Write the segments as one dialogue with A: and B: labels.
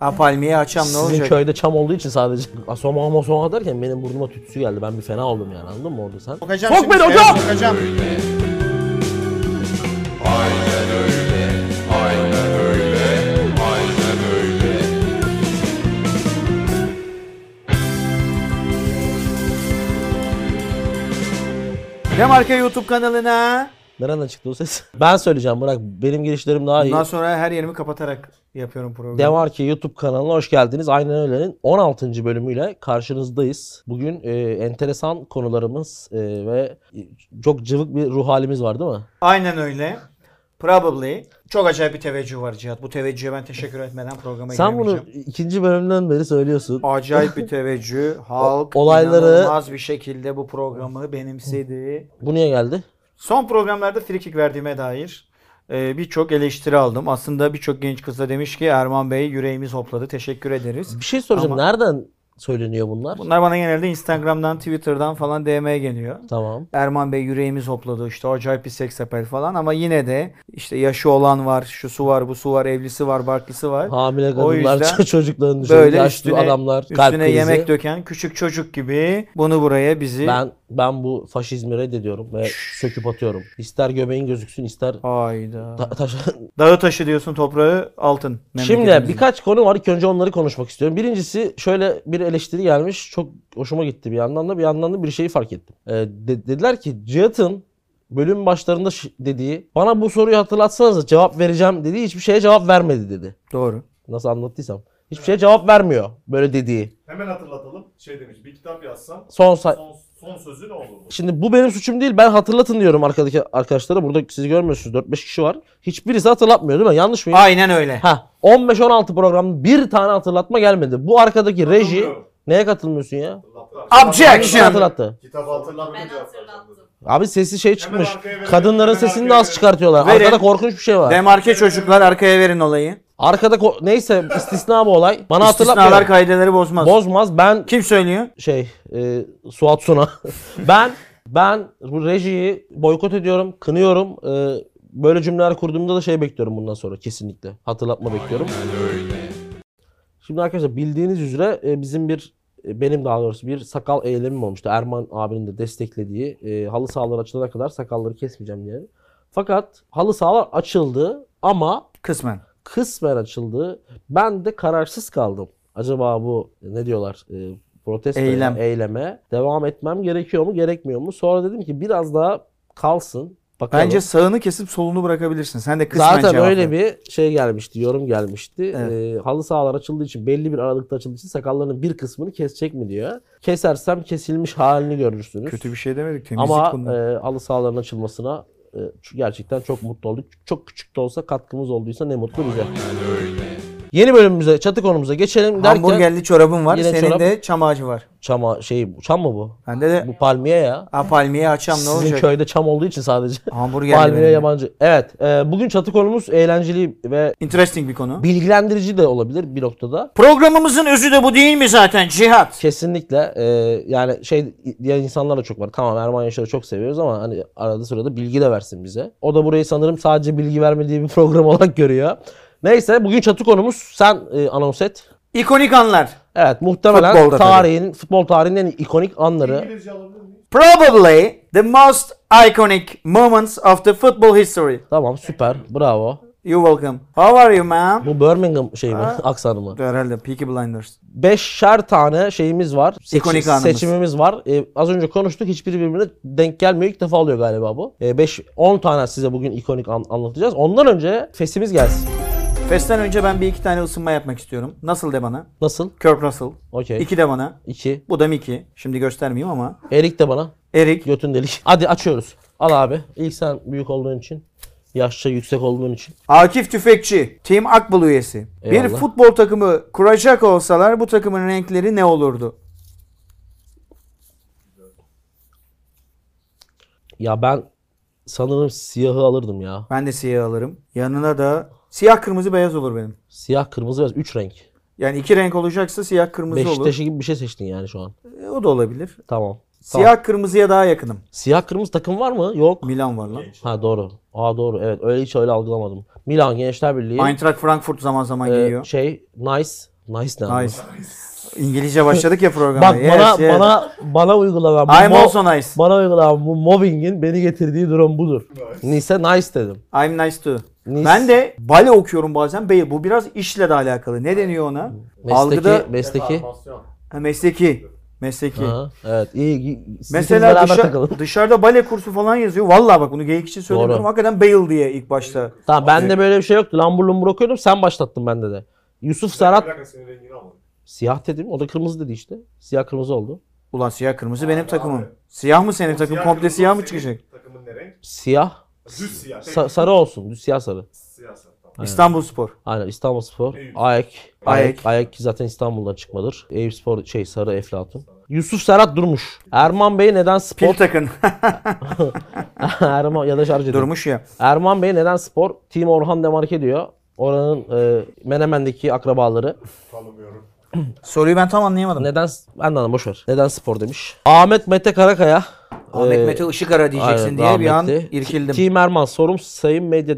A: Ha palmiye açam ne
B: Sizin
A: olacak?
B: köyde çam olduğu için sadece asoma amasoma derken benim burnuma tütsü geldi. Ben bir fena oldum yani anladın mı orada sen?
A: Sokacağım
B: Sok
A: şimdi,
B: beni
A: evet,
B: hocam!
A: Sokacağım. Demarka YouTube kanalına.
B: Nereden çıktı o ses? Ben söyleyeceğim bırak benim girişlerim daha iyi.
A: Bundan sonra her yerimi kapatarak yapıyorum programı.
B: Demarki YouTube kanalına hoş geldiniz. Aynen öyle'nin 16. bölümüyle karşınızdayız. Bugün e, enteresan konularımız e, ve çok cıvık bir ruh halimiz var değil mi?
A: Aynen öyle. Probably. Çok acayip bir teveccüh var Cihat. Bu teveccühe ben teşekkür etmeden programa
B: Sen bunu ikinci bölümden beri söylüyorsun.
A: Acayip bir teveccüh. Halk
B: olayları-
A: inanılmaz bir şekilde bu programı benimsedi.
B: Bu niye geldi?
A: Son programlarda frikik verdiğime dair e, birçok eleştiri aldım. Aslında birçok genç kız da demiş ki Erman Bey yüreğimiz hopladı. Teşekkür ederiz.
B: Bir şey soracağım.
A: Ama-
B: Nereden söyleniyor bunlar?
A: Bunlar bana genelde Instagram'dan, Twitter'dan falan DM'ye geliyor.
B: Tamam.
A: Erman Bey yüreğimiz hopladı işte acayip bir seks apel falan ama yine de işte yaşı olan var, şu su var, bu su var, evlisi var, barklısı var.
B: Hamile kadınlar, çocukların dışında
A: Böyle
B: yaşlı
A: üstüne,
B: adamlar, kalp
A: üstüne
B: krizi.
A: yemek döken küçük çocuk gibi bunu buraya bizi
B: Ben ben bu faşizmi reddediyorum ve söküp atıyorum. İster göbeğin gözüksün ister
A: Hayda.
B: ta- taş-
A: Dağı taşı diyorsun toprağı altın.
B: Şimdi birkaç konu var. İlk önce onları konuşmak istiyorum. Birincisi şöyle bir eleştiri gelmiş. Çok hoşuma gitti bir yandan da bir yandan da bir şeyi fark ettim. Ee, de- dediler ki Cihat'ın bölüm başlarında ş- dediği bana bu soruyu hatırlatsanız cevap vereceğim dediği hiçbir şeye cevap vermedi dedi.
A: Doğru.
B: Nasıl anlattıysam. Hiçbir şeye cevap vermiyor böyle dediği.
C: Hemen hatırlatalım. Şey demiş bir kitap yazsam
B: Son say-
C: son, son sözü ne olur?
B: Şimdi bu benim suçum değil. Ben hatırlatın diyorum arkadaki arkadaşlara. Burada sizi görmüyorsunuz. 4-5 kişi var. Hiçbirisi hatırlatmıyor değil mi? Yanlış mıyım?
A: Aynen öyle.
B: Ha 15-16 programda bir tane hatırlatma gelmedi. Bu arkadaki reji neye katılmıyorsun ya?
A: Objection.
B: Kim hatırlattı?
C: Kitabı hatırlatınca
D: Ben hatırlattım.
B: Abi sesi şey çıkmış.
C: arkaya verelim,
B: Kadınların
C: hemen
B: sesini de
C: arkaya
B: az
C: verelim.
B: çıkartıyorlar.
A: Verin.
B: Arkada korkunç bir şey var.
A: Demarke çocuklar arkaya verin olayı.
B: Arkada ko- neyse istisna bu olay. Bana
A: İstisnalar
B: hatırlatmıyor.
A: kaideleri bozmaz.
B: Bozmaz. Ben
A: Kim söylüyor?
B: şey e, Suat Suna. ben ben bu rejiyi boykot ediyorum, kınıyorum. E, böyle cümleler kurduğumda da şey bekliyorum bundan sonra kesinlikle. Hatırlatma bekliyorum. Şimdi arkadaşlar bildiğiniz üzere e, bizim bir benim daha doğrusu bir sakal eylemim olmuştu. Erman abinin de desteklediği e, halı sahalar açılana kadar sakalları kesmeyeceğim diye. Fakat halı sahalar açıldı ama
A: Kısmen.
B: kısmen açıldı. Ben de kararsız kaldım. Acaba bu ne diyorlar? E, protesto
A: Eylem.
B: eyleme devam etmem gerekiyor mu gerekmiyor mu? Sonra dedim ki biraz daha kalsın. Bakalım.
A: Bence sağını kesip solunu bırakabilirsin. Sen de kısmen
B: Zaten
A: cevap
B: öyle
A: ver.
B: bir şey gelmişti, yorum gelmişti.
A: Evet.
B: Ee, halı sahalar açıldığı için, belli bir aralıkta açıldığı için sakallarının bir kısmını kesecek mi diyor. Kesersem kesilmiş halini görürsünüz.
A: Kötü bir şey demedik. Temizlik
B: Ama e, halı sahaların açılmasına e, gerçekten çok mutlu olduk. Çok küçük de olsa katkımız olduysa ne mutlu bize. Yeni bölümümüze, çatı konumuza geçelim derken
A: Hamburgerli çorabın var. Senin
B: çorap.
A: de çam ağacı var.
B: çama şey çam mı bu?
A: Bende de
B: Bu palmiye ya.
A: ha, palmiye açam ne
B: Sizin
A: olacak?
B: köyde çam olduğu için sadece.
A: Hamburgerli
B: palmiye
A: benim.
B: yabancı. Evet, e, bugün çatı konumuz eğlenceli ve
A: Interesting bir konu.
B: bilgilendirici de olabilir bir noktada.
A: Programımızın özü de bu değil mi zaten Cihat?
B: Kesinlikle e, yani şey diyen insanlar da çok var. Tamam Erman Yaşar'ı çok seviyoruz ama hani arada sırada bilgi de versin bize. O da burayı sanırım sadece bilgi vermediği bir program olarak görüyor. Neyse bugün çatı konumuz sen e, anons et.
A: İkonik anlar.
B: Evet muhtemelen
A: Futbolda tabii.
B: tarihin, futbol tarihinin en ikonik anları.
C: İngilizce alabilir miyim?
A: Probably the most iconic moments of the football history.
B: Tamam süper bravo.
A: You welcome. How are you man?
B: Bu Birmingham şey mi?
A: Ha.
B: Aksanı mı?
A: Herhalde Peaky Blinders.
B: Beşer tane şeyimiz var. Seçi-
A: İkonik anımız.
B: Seçimimiz var. Ee, az önce konuştuk. Hiçbiri birbirine denk gelmiyor. İlk defa oluyor galiba bu. 5 10 tane size bugün ikonik an- anlatacağız. Ondan önce fesimiz gelsin.
A: Festten önce ben bir iki tane ısınma yapmak istiyorum. Nasıl de bana?
B: Nasıl?
A: Kurt Russell.
B: Okey.
A: İki de bana.
B: 2.
A: Bu da Mickey. Şimdi göstermeyeyim ama.
B: Erik de bana.
A: Erik.
B: Götün delik. Hadi açıyoruz. Al abi. İlk sen büyük olduğun için. Yaşça yüksek olduğun için.
A: Akif Tüfekçi. Team Akbul üyesi. Bir
B: Eyvallah.
A: futbol takımı kuracak olsalar bu takımın renkleri ne olurdu?
B: Ya ben sanırım siyahı alırdım ya.
A: Ben de siyah alırım. Yanına da siyah kırmızı beyaz olur benim.
B: Siyah, kırmızı, beyaz. 3 renk.
A: Yani iki renk olacaksa siyah kırmızı olur.
B: Beşiktaş'ı gibi bir şey seçtin yani şu an.
A: E, o da olabilir.
B: Tamam.
A: Siyah kırmızıya daha yakınım.
B: Siyah kırmızı takım var mı? Yok.
A: Milan var lan.
B: Ha doğru. Aa doğru. Evet öyle hiç öyle algılamadım. Milan Gençler Birliği.
A: Eintracht Frankfurt zaman zaman
B: e,
A: giyiyor.
B: şey Nice. Nice ne abi?
A: Nice. İngilizce başladık ya programa.
B: Bak
A: Yes,
B: bana
A: yes.
B: bana bana uygulanan bu
A: I'm
B: mo-
A: also nice.
B: bana uygulanan bu mobbingin beni getirdiği durum budur. Nice nice dedim.
A: I'm nice too.
B: Nice.
A: Ben de bale okuyorum bazen. Bey bu biraz işle de alakalı. Ne deniyor ona?
B: Mesleki,
A: Algıda
B: mesleki.
A: Ha, mesleki. Mesleki.
B: Aha, evet iyi. Siz
A: Mesela dışa-
B: takılın.
A: dışarıda bale kursu falan yazıyor. Vallahi bak bunu geyik için söylemiyorum.
B: Doğru.
A: Hakikaten Bale diye ilk başta.
B: Tamam bende böyle bir şey yoktu. Lambur lumbur okuyordum. Sen başlattın bende de. Yusuf
C: Bir
B: Serhat
C: dakika senin rengini almadım.
B: Siyah dedim. O da kırmızı dedi işte. Siyah kırmızı oldu.
A: Ulan siyah kırmızı benim
C: Abi,
A: takımım.
C: abi.
A: Siyah mı senin takım? Komple
C: kırmızı
A: siyah mı
C: senin
A: çıkacak?
C: Takımın ne renk?
B: Siyah.
C: Düz siyah. tek
B: Sa- sarı olsun. Düz siyah sarı.
C: Siyah sarı. Tamam.
A: İstanbul Spor.
B: Aynen İstanbulspor.
C: Eyüp.
B: Ayak.
A: Ayak.
B: Ayak. Ayak ki zaten İstanbul'dan çıkmadır. Eyüpspor şey sarı Eflatun. Yusuf Serhat Durmuş. Erman Bey neden spor?
A: Pil takın.
B: Erman ya da şarj edin.
A: Durmuş ya.
B: Erman Bey neden spor? Team Orhan Demarke diyor. Oranın e, Menemen'deki akrabaları.
C: Tanımıyorum.
A: Soruyu ben tam anlayamadım.
B: Neden ben de anlamadım boş ver. Neden spor demiş. Ahmet Mete Karakaya.
A: Ahmet
B: e,
A: Mete Işıkara diyeceksin
B: aynen,
A: diye bir an irkildim.
B: Team Erman sorum sayın medya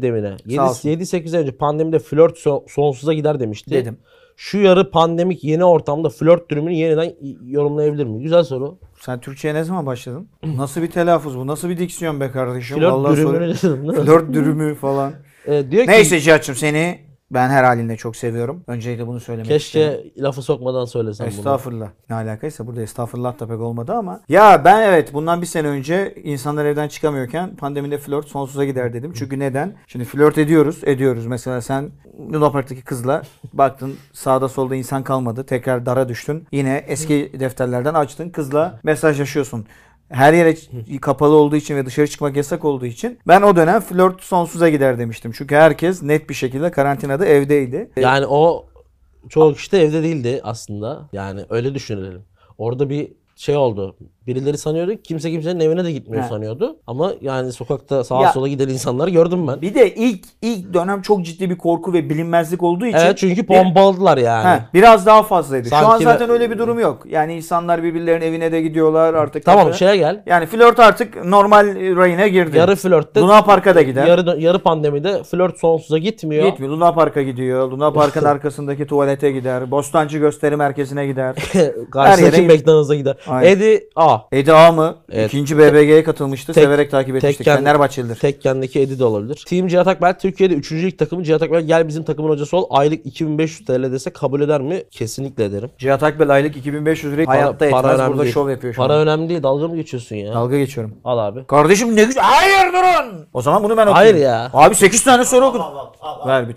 A: olsun.
B: 7-8 önce pandemide flört so- sonsuza gider demişti.
A: Dedim.
B: Şu yarı pandemik yeni ortamda flört durumunu yeniden yorumlayabilir mi? Güzel soru.
A: Sen Türkçe'ye ne zaman başladın? Nasıl bir telaffuz bu? Nasıl bir diksiyon be kardeşim?
B: Flört
A: Vallahi
B: dürümünü dedim değil mi?
A: Flört dürümü falan.
B: E, diyor ki
A: Neyse Cihat'cığım seni ben her halinle çok seviyorum. Öncelikle bunu söylemek isterim.
B: keşke lafı sokmadan söylesem bunu.
A: Estağfurullah. Ne alakaysa burada estağfurullah da pek olmadı ama. Ya ben evet bundan bir sene önce insanlar evden çıkamıyorken pandemide flört sonsuza gider dedim. Çünkü neden? Şimdi flört ediyoruz, ediyoruz. Mesela sen Luna Park'taki kızla baktın sağda solda insan kalmadı. Tekrar dara düştün. Yine eski defterlerden açtın. Kızla mesajlaşıyorsun. Her yere kapalı olduğu için ve dışarı çıkmak yasak olduğu için ben o dönem flört sonsuza gider demiştim. Çünkü herkes net bir şekilde karantinada evdeydi.
B: Yani o çoğu kişi de evde değildi aslında. Yani öyle düşünelim. Orada bir şey oldu. Birileri sanıyordu ki kimse kimsenin evine de gitmiyor
A: He.
B: sanıyordu. Ama yani sokakta sağa
A: Ya-
B: sola giden insanları gördüm ben.
A: Bir de ilk ilk dönem çok ciddi bir korku ve bilinmezlik olduğu için
B: Evet çünkü pompaladılar yani.
A: He, biraz daha fazlaydı. Şu an
B: Sanki
A: zaten öyle bir durum yok. Yani insanlar birbirlerinin evine de gidiyorlar artık.
B: Tamam şeye gel.
A: Yani flört artık normal rayına girdi.
B: Yarı flörtte
A: Luna Park'a da gider.
B: yarı, yarı pandemide flört sonsuza gitmiyor.
A: Gitmiyor. Luna Park'a gidiyor. Luna Park'ın arkasındaki tuvalete gider. Bostancı Gösteri Merkezi'ne gider. Her
B: Karşısındaki
A: yere-
B: McDonald's'a gider.
A: Aynen.
B: Eddie A.
A: Edi Ağa mı?
B: Evet.
A: İkinci BBG'ye katılmıştı.
B: Tek-
A: Severek takip etmiştik.
B: tekken-
A: Fenerbahçelidir.
B: Tekken'deki Eddie de olabilir. Team Cihat Akbel Türkiye'de 3. lig takımı Cihat Akbel gel bizim takımın hocası ol. Aylık 2500 TL dese kabul eder mi? Kesinlikle ederim.
A: Cihat Akbel aylık 2500 lirayı hayatta etmez.
B: önemli
A: Burada
B: değil.
A: şov yapıyor şu
B: Para
A: an.
B: önemli değil. Dalga mı geçiyorsun ya?
A: Dalga geçiyorum.
B: Al abi.
A: Kardeşim ne güzel. Hayır durun. O zaman bunu ben okuyayım.
B: Hayır ya.
A: Abi 8 tane soru okudum. Ver bir.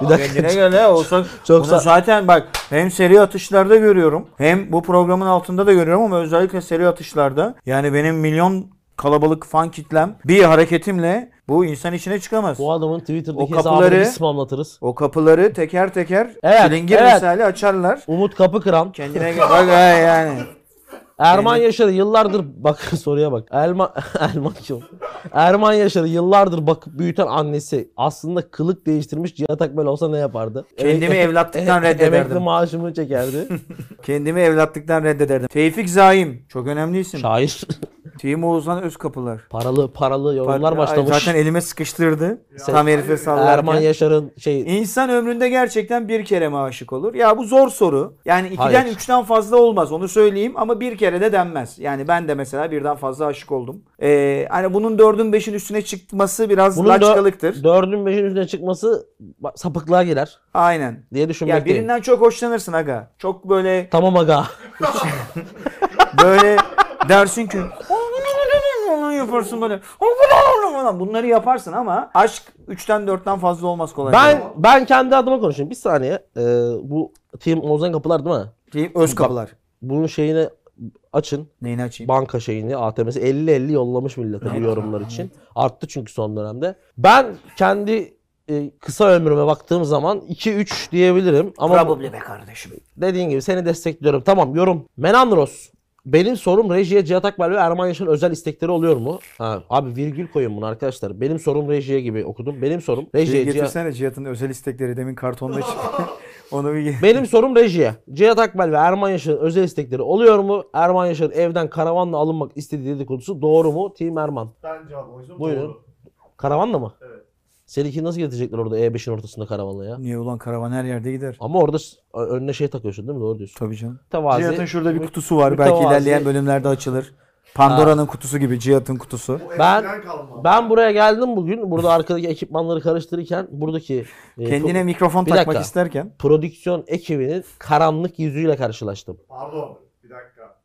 B: Bir dakika.
A: Kendine gel ya. Olsa,
B: Çok
A: bunu
B: sa-
A: zaten bak hem seri atışlarda görüyorum hem bu programın altında da görüyorum ama özellikle seri atışlarda yani benim milyon kalabalık fan kitlem bir hareketimle bu insan içine çıkamaz.
B: Bu adamın Twitter'daki
A: O
B: hesabını
A: kapıları-
B: biz spamlatırız.
A: O kapıları teker teker
B: Evet,
A: çilingir
B: evet.
A: misali açarlar.
B: Umut Kapı Kıran.
A: Kendine gel. Bak ha yani.
B: Erman Yaşar'ı yıllardır bak soruya bak. Erman Erman kim? Erman Yaşar'ı yıllardır bakıp büyüten annesi aslında kılık değiştirmiş Cihat Akbel olsa ne yapardı?
A: Kendimi evlatlıktan
B: Emekli
A: reddederdim.
B: maaşımı çekerdi.
A: Kendimi evlatlıktan reddederdim. Tevfik Zaim. Çok önemli isim.
B: Şair.
A: Team Oğuzhan Özkapılar.
B: paralı paralı yorumlar
A: Ay,
B: başlamış.
A: Zaten elime sıkıştırdı.
B: Sen-
A: Tam herife sallarken.
B: Erman Yaşar'ın şey
A: İnsan ömründe gerçekten bir kere mi aşık olur? Ya bu zor soru. Yani ikiden
B: Hayır.
A: üçten fazla olmaz onu söyleyeyim ama bir kere de denmez. Yani ben de mesela birden fazla aşık oldum. Ee, hani bunun dördün beşin üstüne çıkması biraz
B: bunun
A: laçkalıktır.
B: dördün beşin üstüne çıkması sapıklığa girer
A: Aynen.
B: diye
A: Ya
B: düşünmekteyim.
A: birinden çok hoşlanırsın aga. Çok böyle
B: Tamam aga.
A: böyle dersin ki yaparsın böyle. Bunları yaparsın ama aşk 3'ten 4'ten fazla olmaz kolay.
B: Ben ben kendi adıma konuşayım. Bir saniye. Ee, bu Team Ozan Kapılar değil mi?
A: Şey, öz kapılar.
B: Bunun şeyini açın.
A: Neyini açayım?
B: banka şeyini ATM'si 50-50 yollamış millete bu yorumlar için. Arttı çünkü son dönemde. Ben kendi e, kısa ömrüme baktığım zaman 2-3 diyebilirim. Ama
A: Probably be kardeşim.
B: dediğin gibi seni destekliyorum. Tamam yorum. Menandros. Benim sorum rejiye Cihat Akbel ve Erman Yaşar'ın özel istekleri oluyor mu? Ha, abi virgül koyun bunu arkadaşlar. Benim sorum rejiye gibi okudum. Benim sorum rejiye Cihat...
A: getirsene Cihat'ın özel istekleri demin kartonda çıktı. Onu bir
B: Benim sorum rejiye. Cihat Akbel ve Erman Yaşar'ın özel istekleri oluyor mu? Erman Yaşar'ın evden karavanla alınmak istediği dedikodusu doğru mu? Team Erman.
C: Ben cevabı o yüzden
B: Buyurun.
C: doğru.
B: Karavanla mı?
C: Evet.
B: Seninki nasıl getirecekler orada E5'in ortasında karavanla ya?
A: Niye ulan karavan her yerde gider.
B: Ama orada s- önüne şey takıyorsun değil mi? Doğru diyorsun.
A: Tabii canım.
B: Tevazi.
A: Cihat'ın şurada bir kutusu var. Belki
B: mütevazi-
A: ilerleyen bölümlerde açılır. Pandora'nın kutusu gibi Cihat'ın kutusu.
B: Ben-
C: kalma.
B: Ben buraya geldim bugün. Burada arkadaki ekipmanları karıştırırken buradaki e,
A: Kendine
B: pro-
A: mikrofon
B: Bir
A: takmak
B: dakika.
A: isterken
B: prodüksiyon ekibinin karanlık yüzüyle karşılaştım.
C: Pardon. Bir dakika.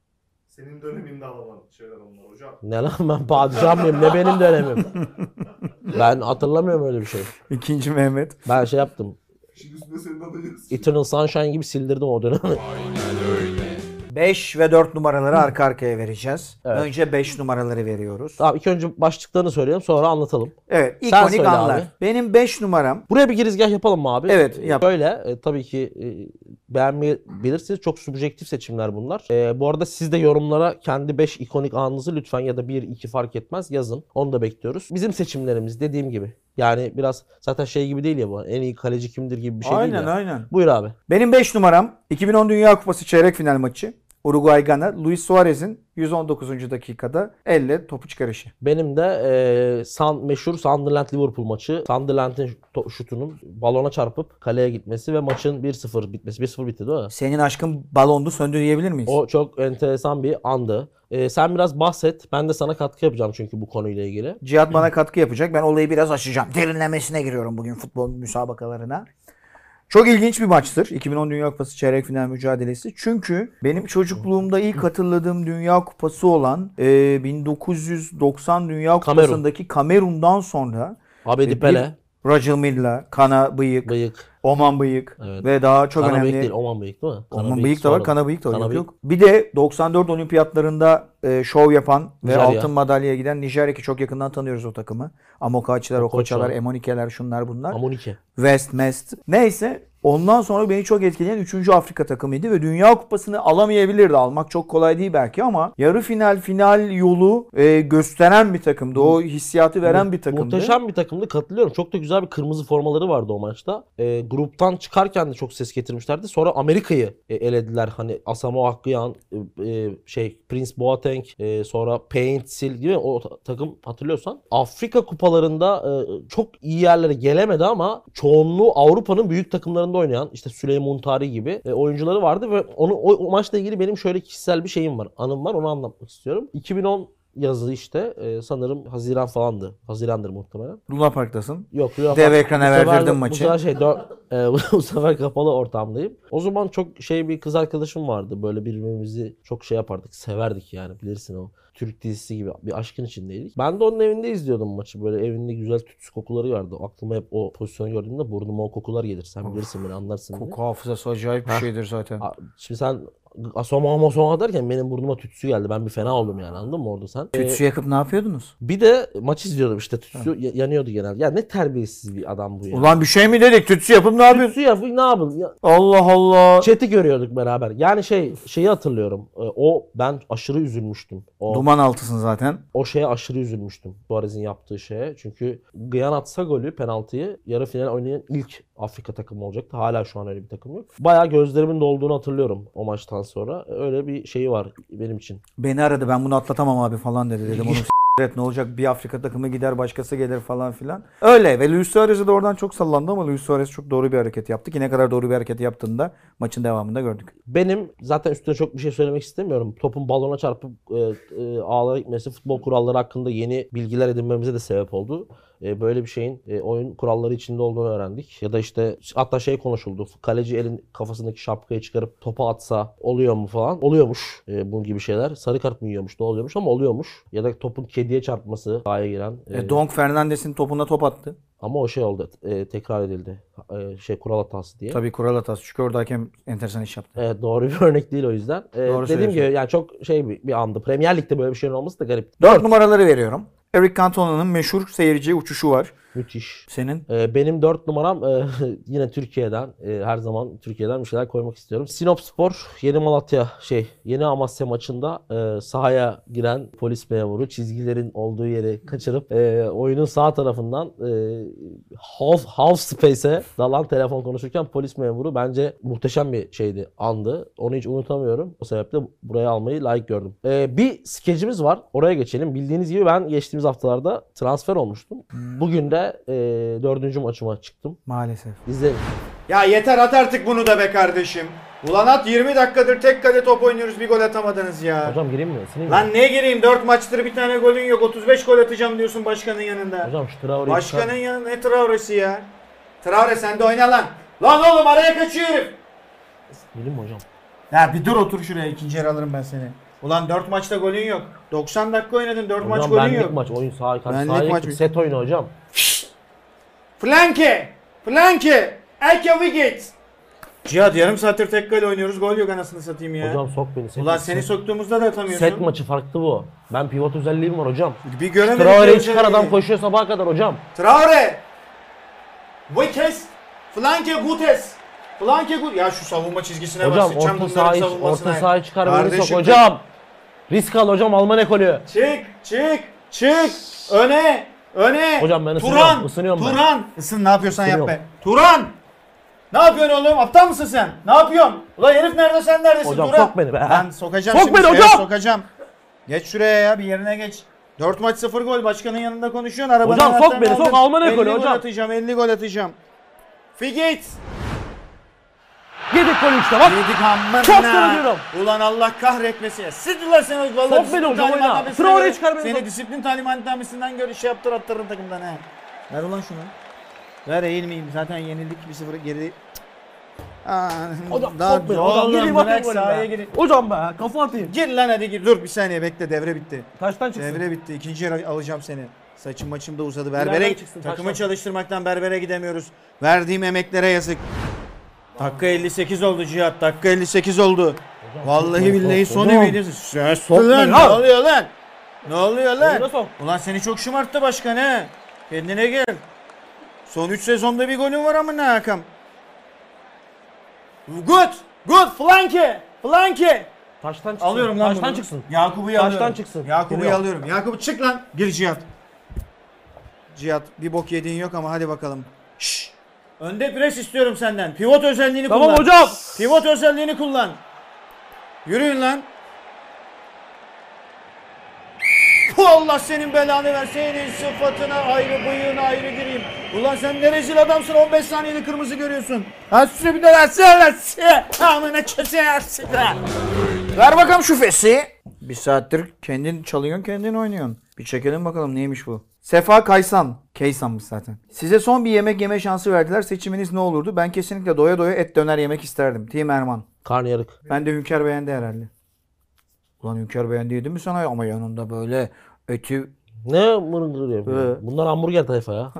C: Senin döneminde alınan şeyler onlar hocam.
B: Ne lan ben padişah mıyım? Ne benim dönemim? ben hatırlamıyorum öyle bir şey.
A: ikinci Mehmet.
B: Ben şey yaptım.
C: Şimdi üstüne senin adın yazıyor.
B: Eternal Sunshine gibi sildirdim o dönemi.
A: 5 ve 4 numaraları arka arkaya vereceğiz.
B: Evet.
A: Önce 5 numaraları veriyoruz.
B: Tamam ilk önce başlıklarını söyleyelim sonra anlatalım.
A: Evet,
B: Sen
A: ikonik
B: söyle
A: anlar.
B: abi.
A: Benim 5 numaram
B: Buraya bir girizgah yapalım mı abi?
A: Evet,
B: Ee,
A: yap.
B: Böyle e, tabii ki e, beğenmeyebilirsiniz. Çok subjektif seçimler bunlar. E, bu arada siz de yorumlara kendi 5 ikonik anınızı lütfen ya da 1 2 fark etmez yazın. Onu da bekliyoruz. Bizim seçimlerimiz dediğim gibi. Yani biraz zaten şey gibi değil ya bu. En iyi kaleci kimdir gibi bir şey
A: aynen
B: değil ya.
A: aynen.
B: Buyur abi.
A: Benim 5 numaram 2010 Dünya Kupası çeyrek final maçı. Uruguay Gana Luis Suarez'in 119. dakikada elle topu çıkarışı.
B: Benim de e, San, meşhur Sunderland Liverpool maçı. Sunderland'in şutunun balona çarpıp kaleye gitmesi ve maçın 1-0 bitmesi. 1-0 bitti değil mi?
A: Senin aşkın balondu söndü diyebilir miyiz?
B: O çok enteresan bir andı. Ee, sen biraz bahset. Ben de sana katkı yapacağım çünkü bu konuyla ilgili.
A: Cihat bana katkı yapacak. Ben olayı biraz açacağım. Derinlemesine giriyorum bugün futbol müsabakalarına. Çok ilginç bir maçtır. 2010 Dünya Kupası çeyrek final mücadelesi. Çünkü benim çocukluğumda ilk hatırladığım Dünya Kupası olan e, 1990 Dünya
B: Kamerun.
A: Kupası'ndaki Kamerun'dan sonra
B: Abedi
A: E,
B: Pele,
A: Roger Milla, Kana Bıyık,
B: Bıyık.
A: Oman Bıyık
B: Evet.
A: ve daha çok
B: Kana
A: önemli
B: Bıyık değil, Oman Bıyık değil mi? Kana
A: Oman Bıyık da var. Kana Bıyık da var.
B: Kana
A: Yok,
B: Bıyık.
A: yok. Bir de 94 olimpiyatlarında e, şov yapan ve
B: Nijerya.
A: altın madalyaya giden Nijerya ki çok yakından tanıyoruz o takımı. Amokaçiler,
B: Okocha.
A: Okoçalar, Emonikeler şunlar bunlar.
B: Amunike.
A: West, Mest. Neyse ondan sonra beni çok etkileyen 3. Afrika takımıydı ve Dünya Kupası'nı alamayabilirdi. Almak çok kolay değil belki ama yarı final final yolu e, gösteren bir takımdı. O hissiyatı veren bir takımdı.
B: Muhteşem bir takımdı katılıyorum. Çok da güzel bir kırmızı formaları vardı o maçta. Ee, gruptan çıkarken de çok ses getirmişlerdi. Sonra Amerika'yı e, elediler. Hani Asamoah Gyan, e, e, şey Prince Boateng, e, sonra Paint Sil gibi o ta- takım hatırlıyorsan. Afrika kupalarında e, çok iyi yerlere gelemedi ama çoğunluğu Avrupa'nın büyük takımlarında oynayan işte Süleyman Tari gibi e, oyuncuları vardı ve onu o, o maçla ilgili benim şöyle kişisel bir şeyim var. Anım var onu anlatmak istiyorum. 2010 yazı işte e, sanırım Haziran falandı. Hazirandır muhtemelen.
A: Luna Park'tasın.
B: Yok Luna
A: Dev
B: Park-
A: ekrana
B: bu sefer-
A: verdirdim
B: Bu
A: maçı.
B: sefer şey dör- e, bu sefer kapalı ortamdayım. O zaman çok şey bir kız arkadaşım vardı. Böyle birbirimizi çok şey yapardık. Severdik yani bilirsin o. Türk dizisi gibi bir aşkın içindeydik. Ben de onun evinde izliyordum maçı. Böyle evinde güzel tütsü kokuları vardı. Aklıma hep o pozisyonu gördüğümde burnuma o kokular gelir. Sen bilirsin beni anlarsın. diye.
A: Koku hafızası acayip bir
B: Ha.
A: şeydir zaten.
B: Şimdi sen asoma masoma derken benim burnuma tütsü geldi. Ben bir fena oldum yani anladın mı orada sen? Ee,
A: Tütsü yakıp ne yapıyordunuz?
B: bir de maç izliyordum işte tütsü ya- yanıyordu genelde. Ya ne terbiyesiz bir adam bu ya.
A: Ulan bir şey mi dedik? Tütsü yapıp ne yapıyorsun?
B: Tütsü yap ne yapın? Ya,
A: Allah Allah.
B: Chat'i görüyorduk beraber. Yani şey şeyi hatırlıyorum. Ee, O ben aşırı üzülmüştüm. O
A: Duman altısın zaten.
B: o şeye aşırı üzülmüştüm. Suarez'in yaptığı şeye. Çünkü Gyan atsa golü penaltıyı yarı final oynayan ilk Afrika takımı olacaktı. Hala şu an öyle bir takım yok. Bayağı gözlerimin dolduğunu hatırlıyorum o maçtan sonra. Öyle bir şeyi var benim için.
A: Beni aradı ben bunu atlatamam abi falan dedi. Dedim onu s- et ne olacak bir Afrika takımı gider başkası gelir falan filan. Öyle ve Luis Suarez'e de oradan çok sallandı ama Luis Suarez çok doğru bir hareket yaptı ki ne kadar doğru bir hareket yaptığını da maçın devamında gördük.
B: Benim zaten üstüne çok bir şey söylemek istemiyorum. Topun balona çarpıp e, e, ağlara gitmesi futbol kuralları hakkında yeni bilgiler edinmemize de sebep oldu. E, böyle bir şeyin e, oyun kuralları içinde olduğunu öğrendik. Ya da işte hatta şey konuşuldu. Kaleci elin kafasındaki şapkayı çıkarıp topa atsa oluyor mu falan. Oluyormuş e, bunun gibi şeyler. Sarı kart mı yiyormuş ne oluyormuş ama oluyormuş. Ya da topun kediye çarpması sahaya giren. e,
A: E, Donk Fernandes'in topuna top attı.
B: ama o şey oldu. e, tekrar edildi. E, şey kural hatası diye.
A: Tabii kural hatası çünkü orada hakem enteresan iş yaptı.
B: Evet doğru bir örnek değil o yüzden. Ee,
A: Doğru
B: dediğim gibi yani çok şey bir, bir andı. Premier Lig'de böyle bir şeyin olması da garip.
A: 4 numaraları veriyorum. Eric Cantona'nın meşhur seyirci uçuşu var.
B: Müthiş.
A: Senin?
B: Ee, benim 4 numaram e, yine Türkiye'den. e, her zaman Türkiye'den bir şeyler koymak istiyorum. Sinop Spor Yeni Malatya şey Yeni Amasya maçında e, sahaya giren polis memuru çizgilerin olduğu yeri kaçırıp e, oyunun sağ tarafından e, half, half space'e dalan telefon konuşurken polis memuru bence muhteşem bir şeydi, andı. Onu hiç unutamıyorum. O sebeple buraya almayı layık gördüm. E, bir skecimiz var. Oraya geçelim. Bildiğiniz gibi ben geçtiğimiz haftalarda transfer olmuştum. Bugün de e, dördüncü maçıma çıktım.
A: Maalesef.
B: İzleyin.
A: Ya yeter at artık bunu da be kardeşim. Ulan at 20 dakikadır tek kale top oynuyoruz bir gol atamadınız ya.
B: Hocam gireyim mi? Sileyim mi?
A: Lan neye gireyim 4 maçtır bir tane golün yok 35 gol atacağım diyorsun başkanın yanında.
B: Hocam şu Traore'yi
A: Başkanın
B: çıkar.
A: yanında ne Traore'si ya? Traore sen de oyna lan. Lan oğlum araya kaçıyor herif.
B: Gireyim mi hocam?
A: Ya bir dur otur şuraya ikinci yer alırım ben seni. Ulan 4 maçta golün yok. 90 dakika oynadın 4 maç
B: Hocam
A: golün
B: benlik
A: yok.
B: maç. Oyun karşı
A: Benlik
B: sahaya
A: maç
B: gittik. Set oyunu hocam.
A: Flanke! Flanke! Elke Wiggett! Cihat yarım saattir tek kale oynuyoruz gol yok anasını satayım ya.
B: Hocam sok beni. Set,
A: Ulan
B: set-
A: seni soktuğumuzda da atamıyorsun.
B: Set maçı farklı bu. Ben pivot özelliğim var hocam.
A: Bir göremedik.
B: Traore'yi çıkar
A: özelliği.
B: adam koşuyor sabaha kadar hocam.
A: Traore! Wiggett! Flanke Gutes! Flanke Gutes! Ya şu savunma çizgisine.
B: Hocam
A: sıçacağım
B: orta
A: bunların
B: sahayı
A: savunmasına.
B: orta sahayı çıkar beni sok
A: Kardeşim,
B: hocam. Risk al hocam Alman ekolü.
A: Çık, çık, çık. Öne, öne.
B: Hocam ben ısınıyorum,
A: Turan,
B: ısınıyorum ben.
A: Turan. Isın ne yapıyorsan yap
B: Isınıyorum.
A: be. Turan. Ne yapıyorsun oğlum? Aptal mısın sen? Ne yapıyorsun? Ulan herif nerede sen neredesin?
B: Hocam
A: Turan.
B: sok beni be.
A: Ben sokacağım
B: Sok
A: şimdi.
B: beni
A: şuraya
B: hocam.
A: Sokacağım. Geç şuraya ya bir yerine geç. 4 maç 0 gol başkanın yanında konuşuyorsun. Arabanın
B: Hocam sok
A: anahtarını
B: beni, sok.
A: aldın.
B: Alman
A: 50
B: ekolü
A: gol
B: hocam.
A: atacağım 50 gol atacağım. Figit.
B: Yedik golü işte bak.
A: Yedik amına.
B: Çok söylüyorum.
A: Ulan Allah kahretmesin ya. Sıdılar seni vallahi.
B: Sok beni
A: disiplin
B: hocam, oyna.
A: talimatnamesinden göre-
B: beni,
A: Seni disiplin talimatnamesinden göre şey yaptır attırırım takımdan he. Ver ulan şunu. Ver eğilmeyeyim. Zaten yenildik 1-0 geri. Aa,
B: Hocam
A: daha-
B: sok beni
A: Oğlum,
B: hocam. Gireyim
A: bırak sahaya
B: golü be. Hocam be kafa atayım.
A: Gir lan hadi gir. Dur bir saniye bekle devre bitti.
B: Taştan çıksın.
A: Devre bitti. İkinci yer alacağım seni. Saçım maçım da uzadı. Berbere
B: çıksın,
A: takımı
B: taştan.
A: çalıştırmaktan berbere gidemiyoruz. Verdiğim emeklere yazık. Dakika 58 oldu Cihat. Dakika 58 oldu. Vallahi billahi son ümidiniz. Sen
B: Sok
A: lan.
B: beni
A: Ne oluyor lan? Ne oluyor lan? Ulan seni çok şımarttı başkan he. Kendine gel. Son 3 sezonda bir golün var amına Hakan. Good. Good. Flanke. Flanke.
B: Taştan çıksın.
A: Alıyorum lan
B: Taştan
A: bunu.
B: çıksın.
A: Yakup'u
B: Taştan
A: alıyorum.
B: çıksın.
A: Yakup'u alıyorum. Yakup çık lan. Gir Cihat. Cihat bir bok yediğin yok ama hadi bakalım. Önde pres istiyorum senden. Pivot özelliğini
B: Tamam
A: kullan.
B: hocam.
A: Pivot özelliğini kullan. Yürüyün lan. Allah senin belanı ver. Senin sıfatına ayrı, bıyığına ayrı gireyim. Ulan sen ne rezil adamsın 15 saniyede kırmızı görüyorsun. Ha süre bir versene versene. Amına kesersin. Ver bakalım şu fesi. Bir saattir kendin çalıyorsun kendin oynuyorsun. Bir çekelim bakalım neymiş bu. Sefa Kaysan. Kaysanmış zaten. Size son bir yemek yeme şansı verdiler. Seçiminiz ne olurdu? Ben kesinlikle doya doya et döner yemek isterdim. Team Erman.
B: Karnıyarık.
A: Ben de Hünkar beğendi herhalde. Ulan Hünkar beğendi yedim mi sana ama yanında böyle eti
B: Ne yapıyor?
A: Ee.
B: Bunlar hamburger tayfa ya.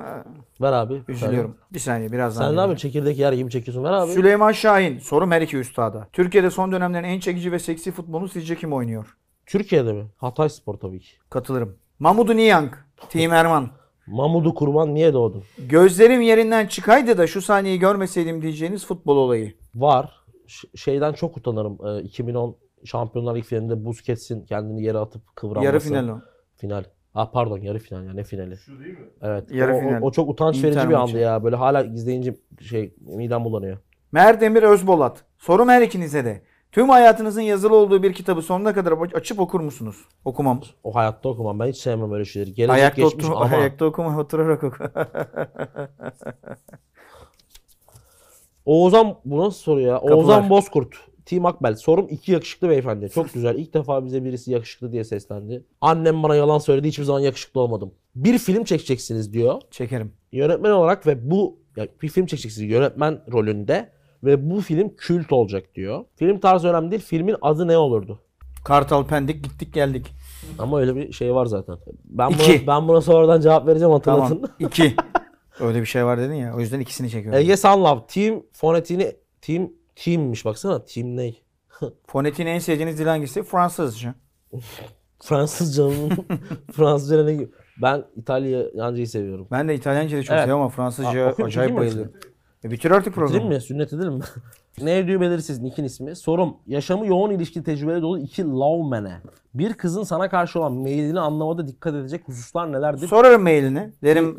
B: Ver abi.
A: üzülüyorum. Bir saniye birazdan.
B: Sen ne yapıyorsun? Çekirdek yer gibi çekiyorsun. Ver abi.
A: Süleyman Şahin. Sorum her iki üstada. Türkiye'de son dönemlerin en çekici ve seksi futbolunu sizce kim oynuyor?
B: Türkiye'de mi? Hatay Spor tabii ki.
A: Katılırım. Mamudu Niyang. Team Erman.
B: Mamudu Kurban niye doğdun?
A: Gözlerim yerinden çıkaydı da şu sahneyi görmeseydim diyeceğiniz futbol olayı.
B: Var. Ş- şeyden çok utanırım. Ee, 2010 Şampiyonlar Ligi finalinde Busquets'in kendini yere atıp kıvranması.
A: Yarı final o.
B: Final. Ah pardon yarı final ya ne finali.
C: Şu değil mi?
B: Evet.
A: Yarı
B: o, o-
A: final.
B: O, çok utanç
A: Inter
B: verici bir andı ya. Böyle hala izleyince şey midem bulanıyor.
A: Merdemir Özbolat. Sorum her ikinize de. Tüm hayatınızın yazılı olduğu bir kitabı sonuna kadar açıp okur musunuz? Okumam.
B: O hayatta okumam. Ben hiç sevmem öyle şeyleri. Gelecek
A: Ayakta,
B: geçmiş
A: otur,
B: ama.
A: ayakta okuma oturarak oku.
B: Oğuzhan bu nasıl soru ya?
A: Kapılar.
B: Oğuzhan Bozkurt. Team Akbel. Sorum iki yakışıklı beyefendi. Çok güzel. İlk defa bize birisi yakışıklı diye seslendi. Annem bana yalan söyledi. Hiçbir zaman yakışıklı olmadım. Bir film çekeceksiniz diyor.
A: Çekerim.
B: Yönetmen olarak ve bu ya bir film çekeceksiniz yönetmen rolünde ve bu film kült olacak diyor. Film tarzı önemli değil. Filmin adı ne olurdu?
A: Kartal Pendik gittik geldik.
B: Ama öyle bir şey var zaten. Ben buna,
A: İki.
B: ben buna sonradan cevap vereceğim hatırlatın.
A: Tamam. İki. Öyle bir şey var dedin ya. O yüzden ikisini çekiyorum.
B: Ege Sunlove. Team fonetiğini team teammiş baksana. Team ne?
A: Fonetiğini en sevdiğiniz dil hangisi? Fransızca.
B: Fransızcanın Fransızca ne gibi? Ben İtalyancayı seviyorum.
A: Ben de İtalyanca'yı çok
B: Evet.
A: seviyorum ama
B: Aa,
A: Fransızca acayip
B: mi
A: bayılıyorum. E bitir artık
B: Bitireyim
A: programı.
B: mi? Sünnet edelim mi? ne ediyor belirsiz Nick'in ismi. Sorum. Yaşamı yoğun ilişki tecrübeleri dolu iki lawman'e. Bir kızın sana karşı olan meylini anlamada dikkat edecek hususlar nelerdir?
A: Sorarım mailini. Derim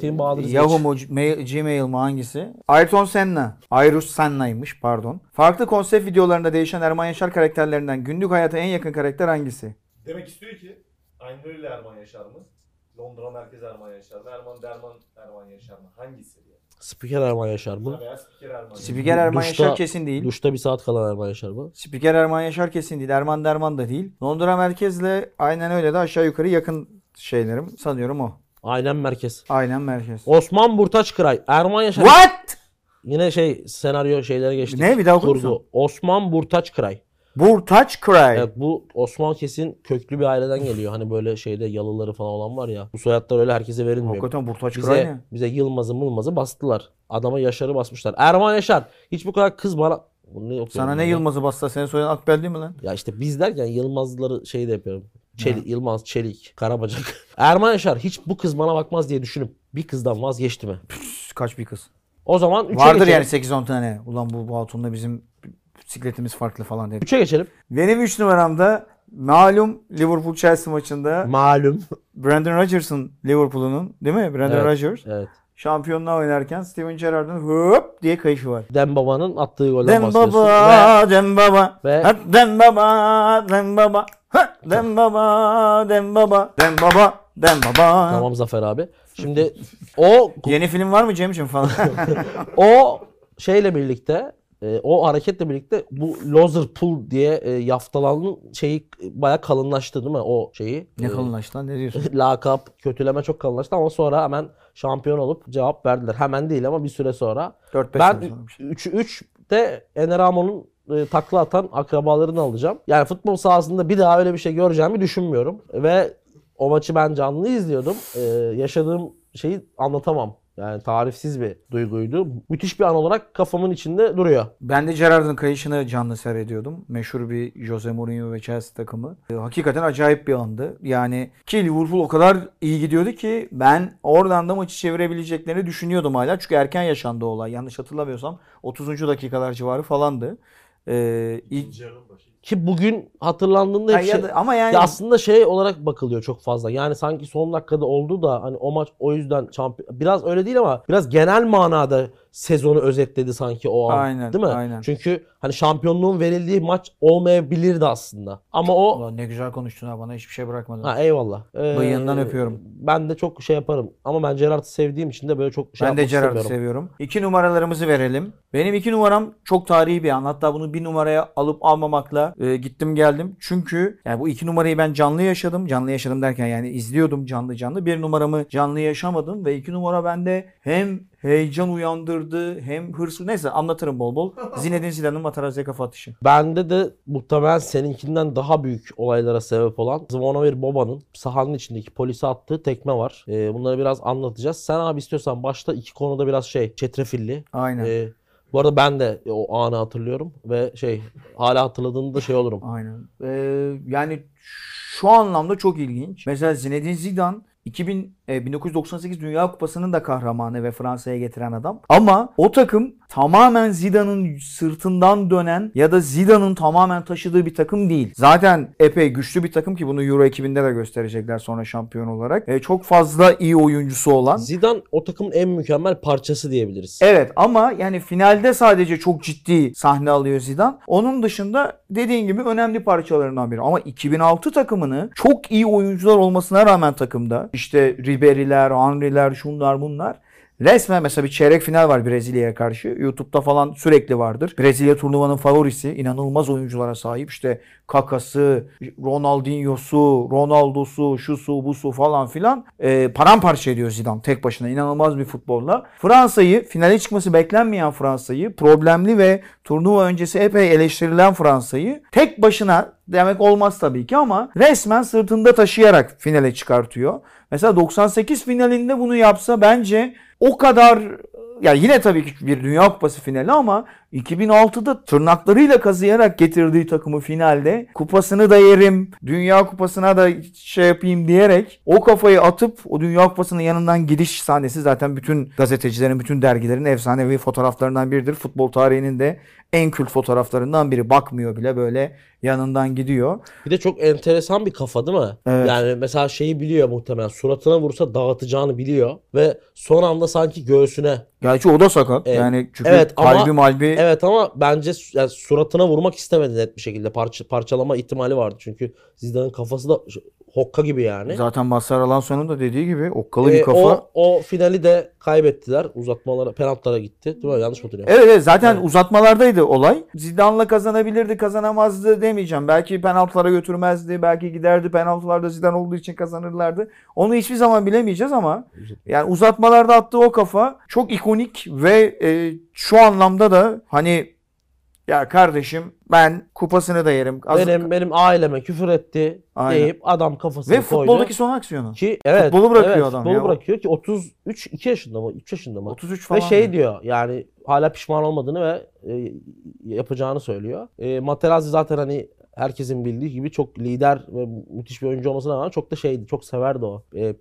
B: Tim-
A: e, Yahoo mu, mail, Gmail mu hangisi? Ayrton Senna. Ayrus Senna'ymış pardon. Farklı konsept videolarında değişen Erman Yaşar karakterlerinden günlük hayata en yakın karakter hangisi?
C: Demek istiyor ki aynı öyle Erman Yaşar mı? Londra Merkez Erman Yaşar mı? Erman Derman Erman Yaşar mı? Hangisi diye.
B: Spiker Erman Yaşar mı?
C: Veya Spiker Erman Yaşar.
A: Spiker Erman
B: Duşta-
A: Yaşar kesin değil.
B: Duşta bir saat kalan Erman Yaşar mı?
A: Spiker Erman Yaşar kesin değil. Erman Derman da değil. Londra merkezle aynen öyle de aşağı yukarı yakın şeylerim. Sanıyorum o.
B: Aynen merkez.
A: Aynen merkez.
B: Osman Burtaç Kıray. Erman Yaşar.
A: What?
B: Yine şey senaryo şeylere geçtik.
A: Ne? Bir daha okur musun?
B: Osman Burtaç Kıray.
A: Burtaç Cry.
B: Evet bu Osman kesin köklü bir aileden geliyor. Hani böyle şeyde yalıları falan olan var ya. Bu soyadlar öyle herkese verilmiyor.
A: Hakikaten Burtaç
B: Bize,
A: ne?
B: bize Yılmaz'ı Mılmaz'ı bastılar. Adama Yaşar'ı basmışlar. Erman Yaşar. Hiç bu kadar kız bana... Bunu ne
A: Sana ne
B: ya?
A: Yılmaz'ı bassa senin soyadın Akbel değil mi lan?
B: Ya işte biz derken Yılmazları şey de yapıyorum. Çelik, Yılmaz, Çelik, Karabacak. Erman Yaşar hiç bu kız bana bakmaz diye düşünüp bir kızdan vazgeçti mi?
A: Üf, Kaç bir kız.
B: O zaman 3'e
A: Vardır
B: geçelim.
A: yani 8-10 tane. Ulan bu, bu hatunla bizim bisikletimiz farklı falan dedi.
B: 3'e geçelim.
A: Benim 3 numaramda malum Liverpool Chelsea maçında
B: Malum.
A: Brandon Rodgers'ın Liverpool'unun değil mi? Brandon
B: Evet.
A: Rodgers
B: Evet.
A: şampiyonluğa oynarken Steven Gerrard'ın hop diye kayışı var.
B: Dem Baba'nın attığı golden bahsediyorsun.
A: baba, dem baba,
B: Ve-
A: hep dem baba, dem baba, ha, dem baba, dem baba, dem baba, dem baba.
B: Tamam Zafer abi. Şimdi o
A: Yeni film var mı Cem'ciğim falan?
B: o şeyle birlikte e, o hareketle birlikte bu loser pull diye e, yaftalanan şeyi baya kalınlaştı değil mi o şeyi?
A: ne
B: E,
A: kalınlaştı lan ne diyorsun?
B: lakap, kötüleme çok kalınlaştı ama sonra hemen şampiyon olup cevap verdiler. Hemen değil ama bir süre sonra.
A: 4-5
B: Ben
A: sene sonra bir şey.
B: 3'ü 3'te Ener Amon'un e, takla atan akrabalarını alacağım. Yani futbol sahasında bir daha öyle bir şey göreceğimi düşünmüyorum. Ve o maçı ben canlı izliyordum. E, yaşadığım şeyi anlatamam. Yani tarifsiz bir duyguydu. Müthiş bir an olarak kafamın içinde duruyor.
A: Ben de Gerrard'ın kayışını canlı seyrediyordum. Meşhur bir Jose Mourinho ve Chelsea takımı. E, Hakikaten acayip bir andı. Yani ki Liverpool o kadar iyi gidiyordu ki ben oradan da maçı çevirebileceklerini düşünüyordum hala. Çünkü erken yaşandı olay. Yanlış hatırlamıyorsam 30. dakikalar civarı falandı. Ee, ilk
C: İkinci yarının başı.
B: Ki bugün hatırlandığında
A: Ha,
B: hep
A: ya
B: şey-
A: da- ama yani
B: Ya aslında şey olarak bakılıyor çok fazla. Yani sanki son dakikada oldu da hani o maç o yüzden şampiyon biraz öyle değil ama biraz genel manada sezonu özetledi sanki o an.
A: Aynen,
B: Değil mi?
A: aynen.
B: Çünkü hani şampiyonluğun verildiği maç olmayabilirdi aslında. Ama o
A: Ulan ne güzel konuştun ha bana hiçbir şey bırakmadın.
B: ha eyvallah. Ee,
A: Bıyığından öpüyorum.
B: Ben de çok şey yaparım. Ama ben Gerard'ı sevdiğim için de böyle çok şey
A: ben de
B: istemiyorum.
A: seviyorum. İki numaralarımızı verelim. Benim iki numaram çok tarihi bir an. Hatta bunu bir numaraya alıp almamakla e, gittim geldim. Çünkü yani bu iki numarayı ben canlı yaşadım. Canlı yaşadım derken yani izliyordum canlı canlı. Bir numaramı canlı yaşamadım ve iki numara bende hem heyecan uyandırdı hem hırsı neyse anlatırım bol bol. Zinedine Zidane'ın Materazzi'ye kafa atışı.
B: Bende de muhtemelen seninkinden daha büyük olaylara sebep olan Zvonimir Boba'nın sahanın içindeki polise attığı tekme var. Ee, bunları biraz anlatacağız. Sen abi istiyorsan başta iki konuda biraz şey çetrefilli.
A: Aynen.
B: Ee, bu arada ben de o anı hatırlıyorum ve şey hala hatırladığımda şey olurum.
A: Aynen. Ee, yani şu anlamda çok ilginç. Mesela Zinedine Zidane 2000 e, 1998 Dünya Kupası'nın da kahramanı ve Fransa'ya getiren adam. Ama o takım tamamen Zidane'ın sırtından dönen ya da Zidane'ın tamamen taşıdığı bir takım değil. Zaten epey güçlü bir takım ki bunu Euro 2000'de de gösterecekler sonra şampiyon olarak. E, çok fazla iyi oyuncusu olan.
B: Zidane o takımın en mükemmel parçası diyebiliriz.
A: Evet ama yani finalde sadece çok ciddi sahne alıyor Zidane. Onun dışında dediğin gibi önemli parçalarından biri. Ama 2006 takımını çok iyi oyuncular olmasına rağmen takımda işte Ribery'ler, Henry'ler, şunlar bunlar. Resmen mesela bir çeyrek final var Brezilya'ya karşı. YouTube'da falan sürekli vardır. Brezilya turnuvanın favorisi. inanılmaz oyunculara sahip. İşte Kaka'sı, Ronaldinho'su, Ronaldo'su, şusu, busu falan filan. Ee, paramparça ediyor Zidane tek başına. inanılmaz bir futbolla. Fransa'yı, finale çıkması beklenmeyen Fransa'yı, problemli ve turnuva öncesi epey eleştirilen Fransa'yı tek başına demek olmaz tabii ki ama resmen sırtında taşıyarak finale çıkartıyor. Mesela 98 finalinde bunu yapsa bence o kadar ya yine tabii ki bir Dünya Kupası finali ama 2006'da tırnaklarıyla kazıyarak getirdiği takımı finalde kupasını da yerim, Dünya Kupası'na da şey yapayım diyerek o kafayı atıp o Dünya Kupası'nın yanından gidiş sahnesi zaten bütün gazetecilerin, bütün dergilerin efsanevi fotoğraflarından biridir. Futbol tarihinin de en kült fotoğraflarından biri. Bakmıyor bile böyle yanından gidiyor.
B: Bir de çok enteresan bir kafa değil mi?
A: Evet.
B: Yani mesela şeyi biliyor muhtemelen. Suratına vursa dağıtacağını biliyor. Ve son anda sanki göğsüne.
A: Gerçi o da sakat.
B: E,
A: yani çünkü
B: evet ama-
A: kalbi malbi
B: Evet ama bence yani suratına vurmak istemedi net bir şekilde. Parça, parçalama ihtimali vardı. Çünkü Zidane'ın kafası da hokka gibi yani.
A: zaten Mazhar Alanson'un da dediği gibi okkalı
B: Ee,
A: bir kafa.
B: o, o finali de kaybettiler. Uzatmalara, penaltılara gitti. Değil mi? Yanlış mı hatırlıyorum?
A: Evet, evet zaten
B: Evet.
A: uzatmalardaydı olay. Zidane'la kazanabilirdi, kazanamazdı demeyeceğim. Belki penaltılara götürmezdi, belki giderdi penaltılarda Zidane olduğu için kazanırlardı. Onu hiçbir zaman bilemeyeceğiz ama yani uzatmalarda attığı o kafa çok ikonik ve e, şu anlamda da hani ya kardeşim ben kupasını da yerim. Az-
B: Benim benim aileme küfür etti
A: Aynen.
B: deyip adam kafasını
A: ve
B: koydu.
A: futboldaki son aksiyonu.
B: ki evet,
A: futbolu bırakıyor
B: evet,
A: adam
B: futbolu
A: ya.
B: bırakıyor ki 33 2 yaşında mı? 3 yaşında mı?
A: 33 falan.
B: Ve şey
A: diyor.
B: diyor yani hala pişman olmadığını ve e, yapacağını söylüyor. E, Materazzi zaten hani herkesin bildiği gibi çok lider ve müthiş bir oyuncu olmasına rağmen çok da şeydi. Çok severdi o e,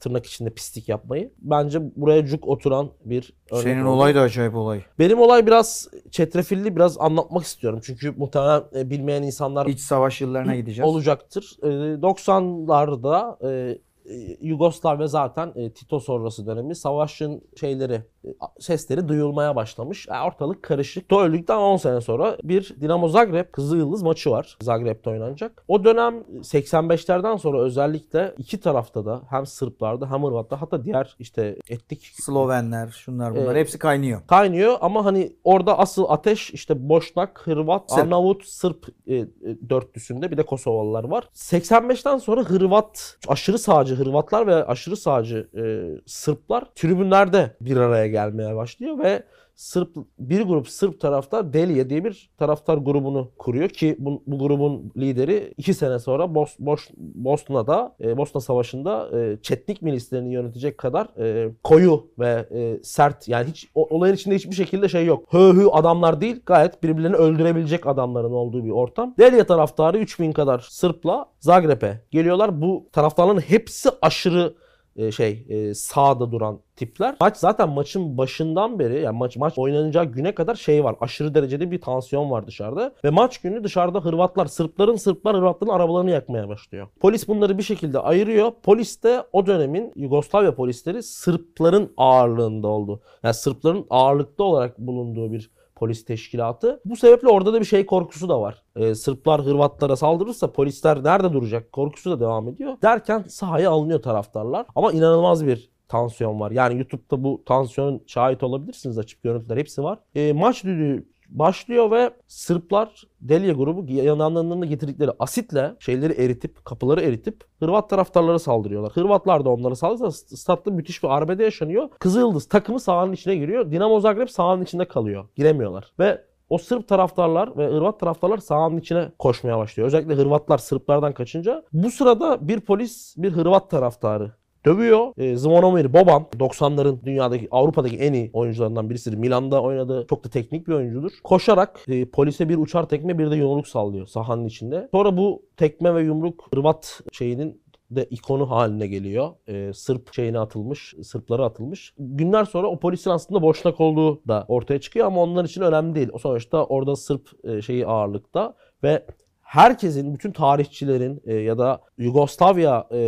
B: tırnak içinde pislik yapmayı. Bence buraya cuk oturan bir örnek
A: Senin
B: oldu.
A: olay da acayip olay.
B: Benim olay biraz çetrefilli biraz anlatmak istiyorum. Çünkü muhtemelen e, bilmeyen insanlar
A: İç savaş yıllarına gideceğiz.
B: olacaktır. E, 90'larda e, e, Yugoslavya zaten e, Tito sonrası dönemi savaşın şeyleri e, sesleri duyulmaya başlamış. E, ortalık karışık. Öldükten 10 sene sonra bir Dinamo Zagreb Kızıl Yıldız maçı var. Zagreb'de oynanacak. O dönem 85'lerden sonra özellikle iki tarafta da hem Sırplarda hem Hırvat'ta hatta diğer işte etnik
A: Slovenler, şunlar bunlar
B: Ee,
A: hepsi kaynıyor.
B: kaynıyor ama hani orada asıl ateş işte Boşnak, Hırvat,
A: Sırp.
B: Arnavut, Sırp e, e, dörtlüsünde bir de Kosovalılar var. 85'ten sonra Hırvat, aşırı sağcı Hırvatlar ve aşırı sağcı e, Sırplar tribünlerde bir araya gelmeye başlıyor ve Sırp bir grup Sırp taraftar Delije diye bir taraftar grubunu kuruyor ki bu, bu grubun lideri iki sene sonra Bos, Boş, Bosna'da e, Bosna Savaşı'nda e, Çetnik milislerini yönetecek kadar e, koyu ve e, sert yani hiç o- olayın içinde hiçbir şekilde şey yok. Hö hü adamlar değil gayet birbirlerini öldürebilecek adamların olduğu bir ortam. Delije taraftarı 3000 kadar Sırp'la Zagreb'e geliyorlar. Bu taraftarların hepsi aşırı e, şey e, sağda duran tipler. Maç zaten maçın başından beri yani maç maç oynanacağı güne kadar şey var. Aşırı derecede bir tansiyon var dışarıda ve maç günü dışarıda Hırvatlar Sırpların Sırplar Hırvatların arabalarını yakmaya başlıyor. Polis bunları bir şekilde ayırıyor. Polis de o dönemin Yugoslavya polisleri Sırpların ağırlığında oldu. Yani Sırpların ağırlıkta olarak bulunduğu bir polis teşkilatı. Bu sebeple orada da bir şey korkusu da var. Ee, Sırplar Hırvatlara saldırırsa polisler nerede duracak korkusu da devam ediyor. Derken sahaya alınıyor taraftarlar. Ama inanılmaz bir tansiyon var. Yani YouTube'da bu tansiyonun şahit olabilirsiniz açıp görüntüler hepsi var. Ee, maç düdüğü başlıyor ve Sırplar Delya grubu yanlarında getirdikleri asitle şeyleri eritip, kapıları eritip Hırvat taraftarlara saldırıyorlar. Hırvatlar da onlara saldırırsa statta müthiş bir arbede yaşanıyor. Kızıldız takımı sahanın içine giriyor. Dinamo Zagreb sahanın içinde kalıyor. Giremiyorlar. Ve o Sırp taraftarlar ve Hırvat taraftarlar sahanın içine koşmaya başlıyor. Özellikle Hırvatlar Sırplardan kaçınca. Bu sırada bir polis bir Hırvat taraftarı dövüyor. E, Zvonimir Boban 90'ların dünyadaki Avrupa'daki en iyi oyuncularından birisidir. Milan'da oynadı. Çok da teknik bir oyuncudur. Koşarak e, polise bir uçar tekme bir de yumruk sallıyor sahanın içinde. Sonra bu tekme ve yumruk Hırvat şeyinin de ikonu haline geliyor. Ee, Sırp şeyine atılmış, Sırplara atılmış. Günler sonra o polisin aslında boşnak olduğu da ortaya çıkıyor ama onlar için önemli değil. O sonuçta orada Sırp e, şeyi ağırlıkta ve herkesin, bütün tarihçilerin e, ya da Yugoslavya e,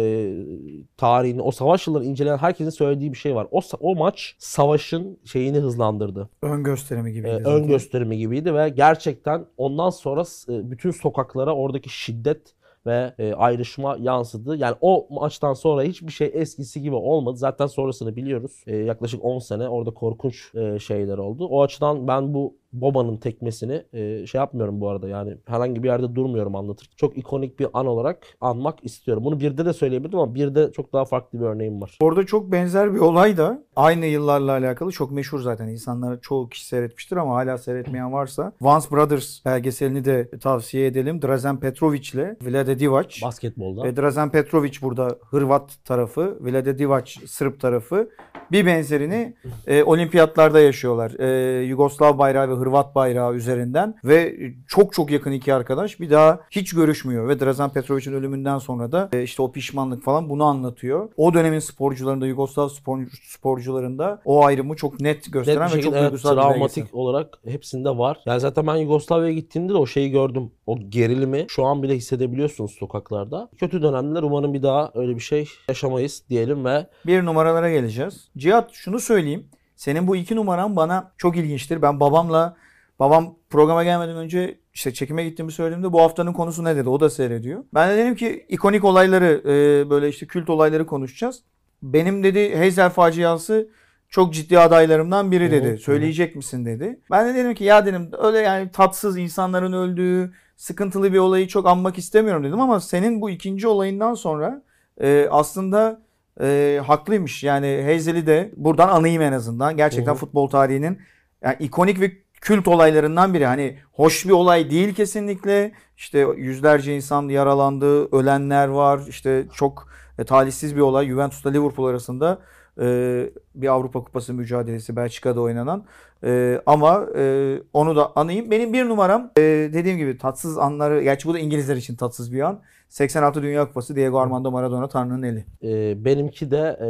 B: tarihini, o savaş yıllarını inceleyen herkesin söylediği bir şey var. O, o maç savaşın şeyini hızlandırdı.
A: Ön gösterimi gibiydi.
B: E, ön gösterimi gibiydi ve gerçekten ondan sonra e, bütün sokaklara oradaki şiddet ve e, ayrışma yansıdı. Yani o maçtan sonra hiçbir şey eskisi gibi olmadı. Zaten sonrasını biliyoruz. E, yaklaşık 10 sene orada korkunç e, şeyler oldu. O açıdan ben bu Boba'nın tekmesini e, şey yapmıyorum bu arada yani herhangi bir yerde durmuyorum anlatırken. Çok ikonik bir an olarak anmak istiyorum. Bunu birde de söyleyebilirdim ama birde çok daha farklı bir örneğim var.
A: Orada çok benzer bir olay da aynı yıllarla alakalı çok meşhur zaten. İnsanlar çoğu kişi seyretmiştir ama hala seyretmeyen varsa Once Brothers belgeselini de tavsiye edelim. Drazen Petrovic ile Vlade Divac.
B: Basketbolda.
A: E, Drazen Petrovic burada Hırvat tarafı, Vlade Divac Sırp tarafı. Bir benzerini e, olimpiyatlarda yaşıyorlar. E, Yugoslav bayrağı ve Hırvat bayrağı üzerinden ve çok çok yakın iki arkadaş bir daha hiç görüşmüyor ve Drazen Petrovic'in ölümünden sonra da e, işte o pişmanlık falan bunu anlatıyor. O dönemin sporcularında Yugoslav spor, sporcularında o ayrımı çok net
B: Net
A: gösteren
B: bir
A: ve çok
B: şekilde evet,
A: duygusal
B: travmatik
A: belgesel.
B: olarak hepsinde var. Yani zaten ben Yugoslavya'ya gittiğimde de o şeyi gördüm. O gerilimi şu an bile hissedebiliyorsunuz sokaklarda. Kötü dönemler umarım bir daha öyle bir şey yaşamayız diyelim ve
A: Bir numaralara geleceğiz. Cihat şunu söyleyeyim. Senin bu iki numaran bana çok ilginçtir. Ben babamla babam programa gelmeden önce işte çekime gittiğimi söylediğimde bu haftanın konusu ne dedi? O da seyrediyor. Ben de dedim ki ikonik olayları e, böyle işte kült olayları konuşacağız. Benim dedi Heysel faciası çok ciddi adaylarımdan biri dedi.
B: hı.
A: Söyleyecek misin dedi. Ben de dedim ki ya dedim öyle yani tatsız insanların öldüğü sıkıntılı bir olayı çok anmak istemiyorum dedim ama senin bu ikinci olayından sonra e, aslında e, haklıymış. Yani Hazel'i de buradan anayım en azından. Gerçekten
B: Hı hı.
A: futbol tarihinin yani ikonik ve kült olaylarından biri. Hani hoş bir olay değil kesinlikle. İşte yüzlerce insan yaralandı, ölenler var. İşte çok e, talihsiz bir olay. Juventus'la Liverpool arasında e, bir Avrupa Kupası mücadelesi Belçika'da oynanan. E, ama e, onu da anayım. Benim bir numaram e, dediğim gibi tatsız anları. Gerçi bu da İngilizler için tatsız bir an. 86 Dünya Kupası Diego Armando Maradona Tanrı'nın eli.
B: e, benimki de e,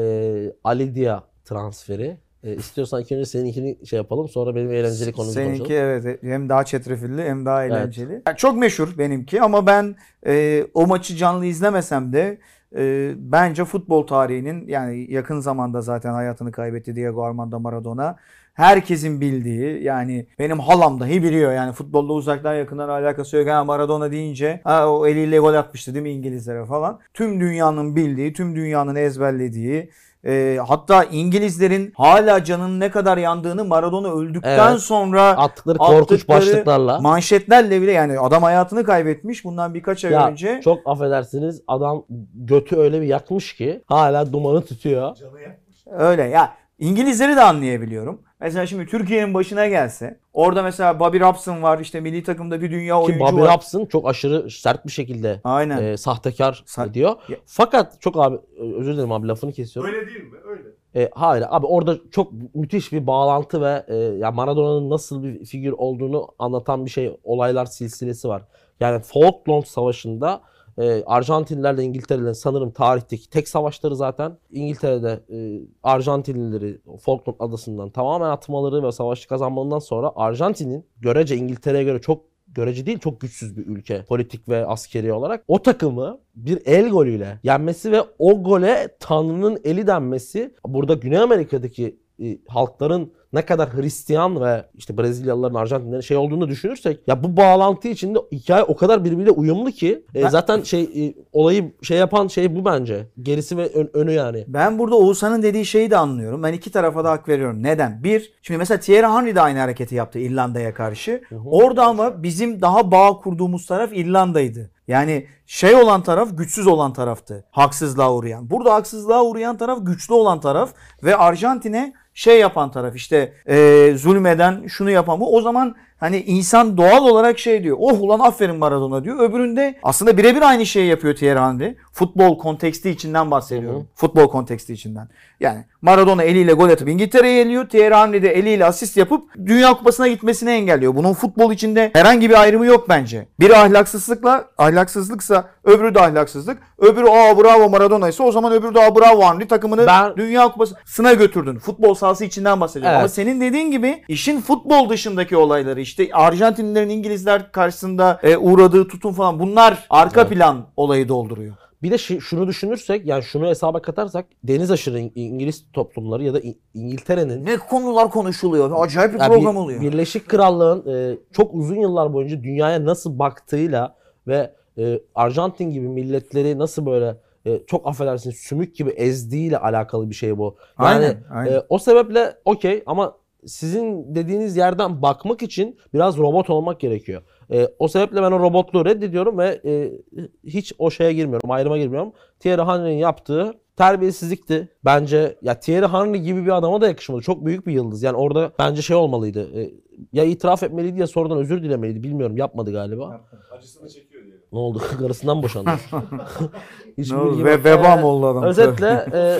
B: Ali Dia transferi. E, istiyorsan ilk önce seninkini şey yapalım sonra benim eğlenceli konumuzu
A: Seninki
B: konuşalım.
A: evet hem daha çetrefilli hem daha eğlenceli. Yani çok meşhur benimki ama ben e, o maçı canlı izlemesem de e, bence futbol tarihinin yani yakın zamanda zaten hayatını kaybetti Diego Armando Maradona. Herkesin bildiği yani benim halam dahi biliyor yani futbolda uzaktan yakından alakası yok. Ha, Maradona deyince ha, o eliyle gol atmıştı değil mi İngilizlere falan. Tüm dünyanın bildiği, tüm dünyanın ezberlediği e, hatta İngilizlerin hala canının ne kadar yandığını Maradona öldükten
B: Evet.
A: sonra
B: Attıkları korkunç
A: attıkları
B: başlıklarla.
A: manşetlerle bile yani adam hayatını kaybetmiş bundan birkaç ay
B: Ya
A: önce.
B: çok affedersiniz adam götü öyle bir yakmış ki hala dumanı tutuyor.
C: Canı yakmış.
A: Öyle ya İngilizleri de anlayabiliyorum. Mesela şimdi Türkiye'nin başına gelse orada mesela Bobby Robson var işte milli takımda bir dünya
B: Ki
A: oyuncu
B: Bobby
A: var.
B: Robson çok aşırı sert bir şekilde
A: Aynen.
B: e, sahtekar
A: Sa-
B: diyor.
A: Ya-
B: Fakat çok abi özür dilerim abi lafını kesiyorum.
C: Öyle değil mi? Öyle.
B: E, hayır abi orada çok müthiş bir bağlantı ve e, ya Maradona'nın nasıl bir figür olduğunu anlatan bir şey olaylar silsilesi var. Yani Falkland Savaşı'nda e, Arjantinlilerle İngiltere'nin sanırım tarihteki tek savaşları zaten İngiltere'de e, Arjantinlileri Falkland adasından tamamen atmaları ve savaşı kazanmalarından sonra Arjantin'in görece İngiltere'ye göre çok görece değil çok güçsüz bir ülke politik ve askeri olarak. O takımı bir el golüyle yenmesi ve o gole Tanrı'nın eli denmesi burada Güney Amerika'daki e, halkların ne kadar Hristiyan ve işte Brezilyalıların, Arjantinlerin şey olduğunu düşünürsek ya bu bağlantı içinde hikaye o kadar birbiriyle uyumlu ki e,
A: Ben-
B: zaten şey e, olayı şey yapan şey bu bence. Gerisi ve ön- önü yani.
A: Ben burada Oğuzhan'ın dediği şeyi de anlıyorum. Ben iki tarafa da hak veriyorum. Neden? Bir, şimdi mesela Thierry Henry de aynı hareketi yaptı İrlanda'ya karşı. Orada ama bizim daha bağ kurduğumuz taraf İrlanda'ydı. Yani şey olan taraf güçsüz olan taraftı. Haksızlığa uğrayan. Burada haksızlığa uğrayan taraf güçlü olan taraf ve Arjantin'e şey yapan taraf işte e, zulmeden şunu yapan bu. O zaman hani insan doğal olarak şey diyor. Oh ulan aferin Maradona diyor. Öbüründe aslında birebir aynı şeyi yapıyor Thierry Henry. Futbol konteksti içinden bahsediyorum.
B: Hı hı.
A: Futbol konteksti içinden. Yani Maradona eliyle gol atıp İngiltere'ye eliyor. Thierry Henry de eliyle asist yapıp Dünya Kupası'na gitmesini engelliyor. Bunun futbol içinde herhangi bir ayrımı yok bence. Biri ahlaksızlıkla ahlaksızlıksa öbürü de ahlaksızlık. Öbürü aa bravo Maradona ise o zaman öbürü de aa bravo Henry takımını
B: Ben-
A: Dünya Kupası'na götürdün. Futbol sahası içinden bahsediyorum.
B: Evet.
A: Ama senin dediğin gibi işin futbol dışındaki olayları işte Arjantinlilerin İngilizler karşısında e, uğradığı tutum falan bunlar arka
B: Evet.
A: plan olayı dolduruyor.
B: Bir de şi- şunu düşünürsek yani şunu hesaba katarsak deniz aşırı İng- İngiliz toplumları ya da İngiltere'nin
A: Ne konular konuşuluyor. Acayip bir
B: Ya
A: program oluyor.
B: Birleşik Krallığın e, çok uzun yıllar boyunca dünyaya nasıl baktığıyla ve e, Arjantin gibi milletleri nasıl böyle e, çok affedersiniz sümük gibi ezdiğiyle alakalı bir şey bu. Yani
A: Aynen, aynen.
B: e, o sebeple okey ama sizin dediğiniz yerden bakmak için biraz robot olmak gerekiyor. E, o sebeple ben o robotluğu reddediyorum ve e, hiç o şeye girmiyorum, ayrıma girmiyorum. Thierry Henry'nin yaptığı terbiyesizlikti. Bence ya Thierry Henry gibi bir adama da yakışmadı. Çok büyük bir yıldız. Yani orada bence şey olmalıydı. E, ya itiraf etmeliydi ya sonradan özür dilemeliydi. Bilmiyorum yapmadı galiba.
C: Acısını çekiyor diyelim.
B: Ne oldu? Karısından boşandı. Hiç
A: Ne oldu? Ve
B: yok.
A: veba mı oldu adam?
B: Özetle e,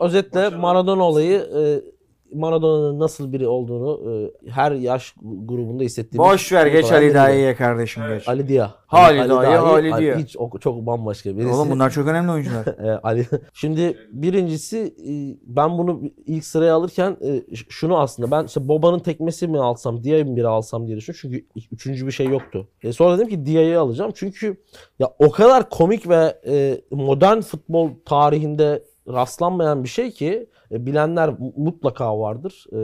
B: özetle. Maradona olayı e, Maradona'nın nasıl biri olduğunu e, her yaş grubunda hissettiğimiz
A: Boş ver geç Ali. Dayı'ye kardeşim
C: Evet.
A: geç.
B: Ali Dia.
A: Ali
B: Ali
A: Dahi, Ali
B: Ali-
A: Dia.
B: Hiç o, çok bambaşka birisi.
A: Oğlum bunlar çok önemli oyuncular.
B: E, Ali. Şimdi birincisi e, ben bunu ilk sıraya alırken e, şunu aslında ben işte Boba'nın tekmesi mi alsam, Dia'yı mı biri alsam diye düşündüm. Çünkü üçüncü bir şey yoktu. E, sonra dedim ki Dia'yı alacağım. Çünkü ya o kadar komik ve e, modern futbol tarihinde rastlanmayan bir şey ki e, bilenler mu- mutlaka vardır. E,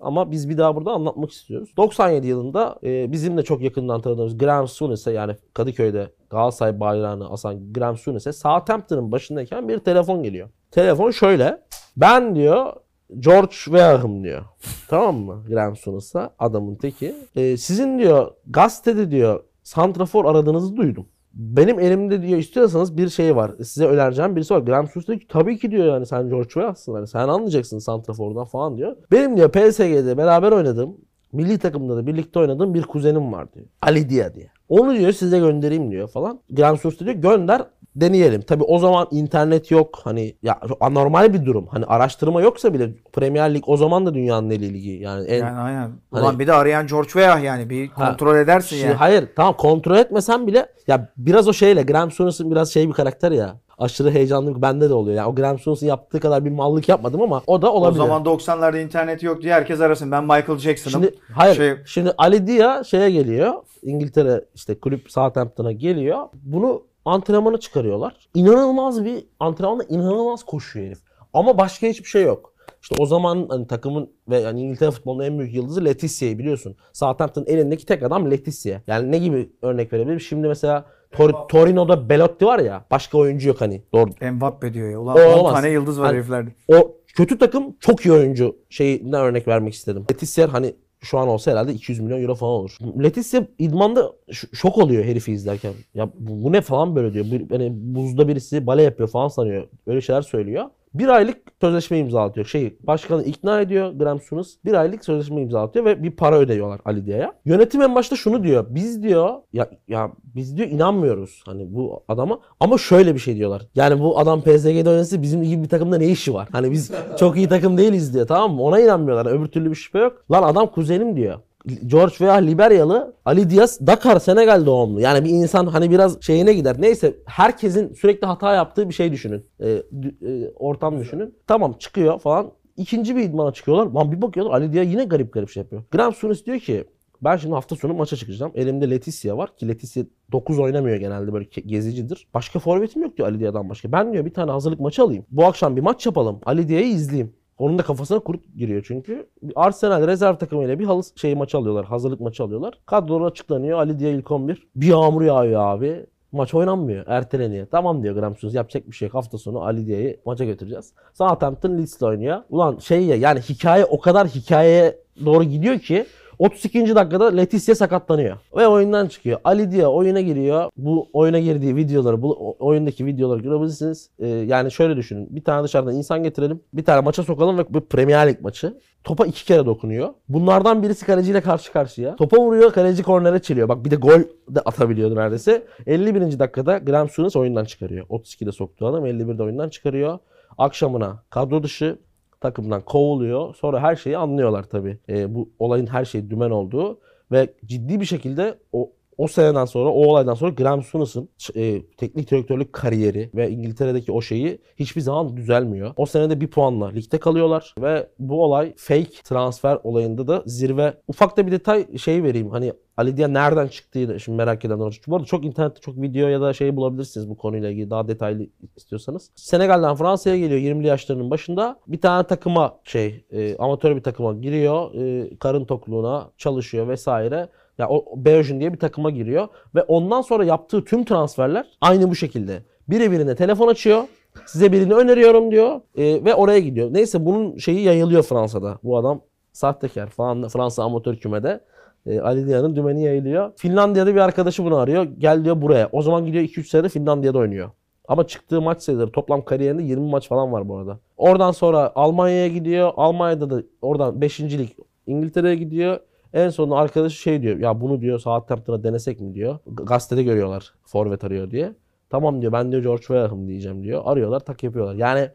B: ama biz bir daha burada anlatmak istiyoruz. 97 yılında e, bizim de çok yakından tanıdığımız Graham Souness'e yani Kadıköy'de Galatasaray bayrağını asan Graham Souness'e Southampton'ın başındayken bir telefon geliyor. Telefon şöyle. Ben diyor George Weah'ım diyor. tamam mı? Graham Souness'a adamın teki. E, sizin diyor gazetede diyor santrafor aradığınızı duydum. Benim elimde diyor istiyorsanız bir şey var. Size önereceğim birisi var. Graham Souness diyor ki tabii ki diyor yani sen George Weah'sın. Hani sen anlayacaksın santrafordan falan diyor. Benim diyor PSG'de beraber oynadığım milli takımda da birlikte oynadığım bir kuzenim var diyor. Ali Dia diye. Onu diyor size göndereyim diyor falan. Graham Souness diyor gönder deneyelim. Tabii o zaman internet yok. Hani ya anormal bir durum. Hani araştırma yoksa bile Premier Lig o zaman da dünyanın en iyi ligi. Yani en
A: Yani aynen.
B: Hani-
A: Ulan bir de arayan George Weah yani bir
B: Ha.
A: kontrol edersin
B: Şimdi
A: yani.
B: hayır tamam kontrol etmesen bile ya biraz o şeyle Graham Souness'ın biraz şey bir karakter ya. Aşırı heyecanlı bende de oluyor. Yani o Graham Souness'ın yaptığı kadar bir mallık yapmadım ama o da
A: O
B: olabilir.
A: zaman 90'larda internet yok diye herkes arasın. Ben Michael Jackson'ım.
B: Şimdi hayır.
A: Şey-
B: Şimdi Ali Dia şeye geliyor. İngiltere işte kulüp Southampton'a geliyor. Bunu antrenmana çıkarıyorlar. İnanılmaz bir antrenmanda inanılmaz koşuyor herif. Ama başka hiçbir şey yok. İşte o zaman hani takımın ve yani İngiltere futbolunun en büyük yıldızı Letizia biliyorsun. Southampton'ın elindeki tek adam Letizia. Yani ne gibi örnek verebilirim? Şimdi mesela Tor- Torino'da Belotti var ya. Başka oyuncu yok hani. Doğru.
A: Mbappe diyor ya. Ulan
B: O
A: 10
B: olmaz.
A: tane yıldız var
B: Hani-
A: heriflerde.
B: O kötü takım çok iyi oyuncu şeyinden örnek vermek istedim. Letizia hani şu an olsa herhalde 200 milyon euro falan olur. Letizia idmanda şok oluyor herifi izlerken. Ya bu, bu ne falan böyle diyor. Bir, hani buzda birisi bale yapıyor falan sanıyor. Öyle şeyler söylüyor. Bir aylık sözleşme imzalatıyor. Şey başkanı ikna ediyor Graham Souness. Bir aylık sözleşme imzalatıyor ve bir para ödüyorlar Ali Dia'ya. Yönetim en başta şunu diyor. Biz diyor ya ya biz diyor inanmıyoruz hani bu adama ama şöyle bir şey diyorlar. Yani bu adam PSG'de oynasa bizim gibi bir takımda ne işi var? Hani biz çok iyi takım değiliz diyor tamam mı? Ona inanmıyorlar. Öbür türlü bir şüphe yok. Lan adam kuzenim diyor. George veya Liberyalı Ali Diaz Dakar Senegal doğumlu. Yani bir insan hani biraz şeyine gider. Neyse herkesin sürekli hata yaptığı bir şey düşünün. Dü- e, ortam düşünün. Tamam çıkıyor falan. İkinci bir idmana çıkıyorlar. Lan bir bakıyorlar Ali Diaz yine garip garip şey yapıyor. Graham Souness diyor ki ben şimdi hafta sonu maça çıkacağım. Elimde Leticia var ki Leticia 9 oynamıyor genelde böyle gezicidir. Başka forvetim yok diyor Ali Dia'dan başka. Ben diyor bir tane hazırlık maçı alayım. Bu akşam bir maç yapalım. Ali Dia'yı izleyeyim. Onun da kafasına kurt giriyor çünkü. Arsenal rezerv takımıyla bir halı şey maçı alıyorlar. Hazırlık maçı alıyorlar. Kadrolar açıklanıyor. Ali Dia ilk 11. Bir yağmur yağıyor abi. Maç oynanmıyor. Erteleniyor. Tamam diyor Souness. Yapacak bir şey yok. Hafta sonu Ali Dia'yı maça götüreceğiz. Southampton Leeds'le oynuyor. Ulan şey ya yani hikaye o kadar hikayeye doğru gidiyor ki 32. dakikada Leticia sakatlanıyor. Ve oyundan çıkıyor. Ali Dia oyuna giriyor. Bu oyuna girdiği videoları, bu oyundaki videoları görebilirsiniz. Ee, yani şöyle düşünün. Bir tane dışarıdan insan getirelim. Bir tane maça sokalım ve bir Premier Lig maçı. Topa iki kere dokunuyor. Bunlardan birisi kaleciyle karşı karşıya. Topa vuruyor, kaleci kornere çeliyor. Bak bir de gol de atabiliyordu neredeyse. 51. dakikada Graham Souness oyundan çıkarıyor. 32'de soktuğu adam 51'de oyundan çıkarıyor. Akşamına kadro dışı takımdan kovuluyor. Sonra her şeyi anlıyorlar tabii. Ee, bu olayın her şeyi dümen olduğu ve ciddi bir şekilde o o seneden sonra, o olaydan sonra Graham Souness'ın e, teknik direktörlük kariyeri ve İngiltere'deki o şeyi hiçbir zaman düzelmiyor. O senede bir puanla ligde kalıyorlar ve bu olay fake transfer olayında da zirve. Ufak da bir detay şey vereyim. Hani Ali Dia nereden çıktığı da şimdi merak eden olur. Bu arada çok internette çok video ya da şey bulabilirsiniz bu konuyla ilgili daha detaylı istiyorsanız. Senegal'den Fransa'ya geliyor 20'li yaşlarının başında. Bir tane takıma şey e, amatör bir takıma giriyor. E, karın tokluğuna çalışıyor vesaire. Ya o Beojun diye bir takıma giriyor ve ondan sonra yaptığı tüm transferler aynı bu şekilde. Biri birine telefon açıyor. Size birini öneriyorum diyor e, ve oraya gidiyor. Neyse bunun şeyi yayılıyor Fransa'da. Bu adam Sahtekar falan Fransa amatör kümede. E, Ali Dia'nın dümeni yayılıyor. Finlandiya'da bir arkadaşı bunu arıyor. Gel diyor buraya. O zaman gidiyor 2-3 sene Finlandiya'da oynuyor. Ama çıktığı maç sayıları toplam kariyerinde 20 maç falan var bu arada. Oradan sonra Almanya'ya gidiyor. Almanya'da da oradan 5. lig İngiltere'ye gidiyor. En sonunda arkadaşı şey diyor. Ya bunu diyor Southampton'a denesek mi diyor. Gazetede görüyorlar. Forvet arıyor diye. Tamam diyor ben diyor George Weah'ım diyeceğim diyor. Arıyorlar tak yapıyorlar. Yani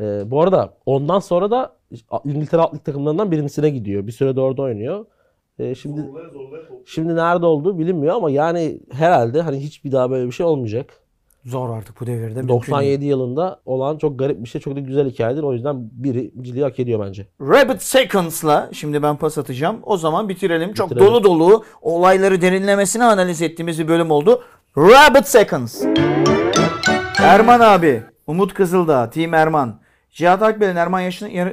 B: e, bu arada ondan sonra da İngiltere alt lig takımlarından birincisine gidiyor. Bir süre de orada oynuyor. E, şimdi
C: Zorlaya zorlaya
B: şimdi nerede olduğu bilinmiyor ama yani herhalde hani hiçbir daha böyle bir şey olmayacak.
A: Zor artık bu devirde. mümkün değil.
B: 97 yılında olan çok garip bir şey, çok da güzel hikayedir. O yüzden birinciliği hak ediyor bence.
A: Rabbit Seconds'la şimdi ben pas atacağım. O zaman bitirelim. Çok
B: Bitirelim.
A: dolu dolu olayları derinlemesine analiz ettiğimiz bir bölüm oldu. Rabbit Seconds. Erman abi, Umut Kızıldağ, Team Erman. Cihat Akbel'in Erman Yaşar'ın yanı...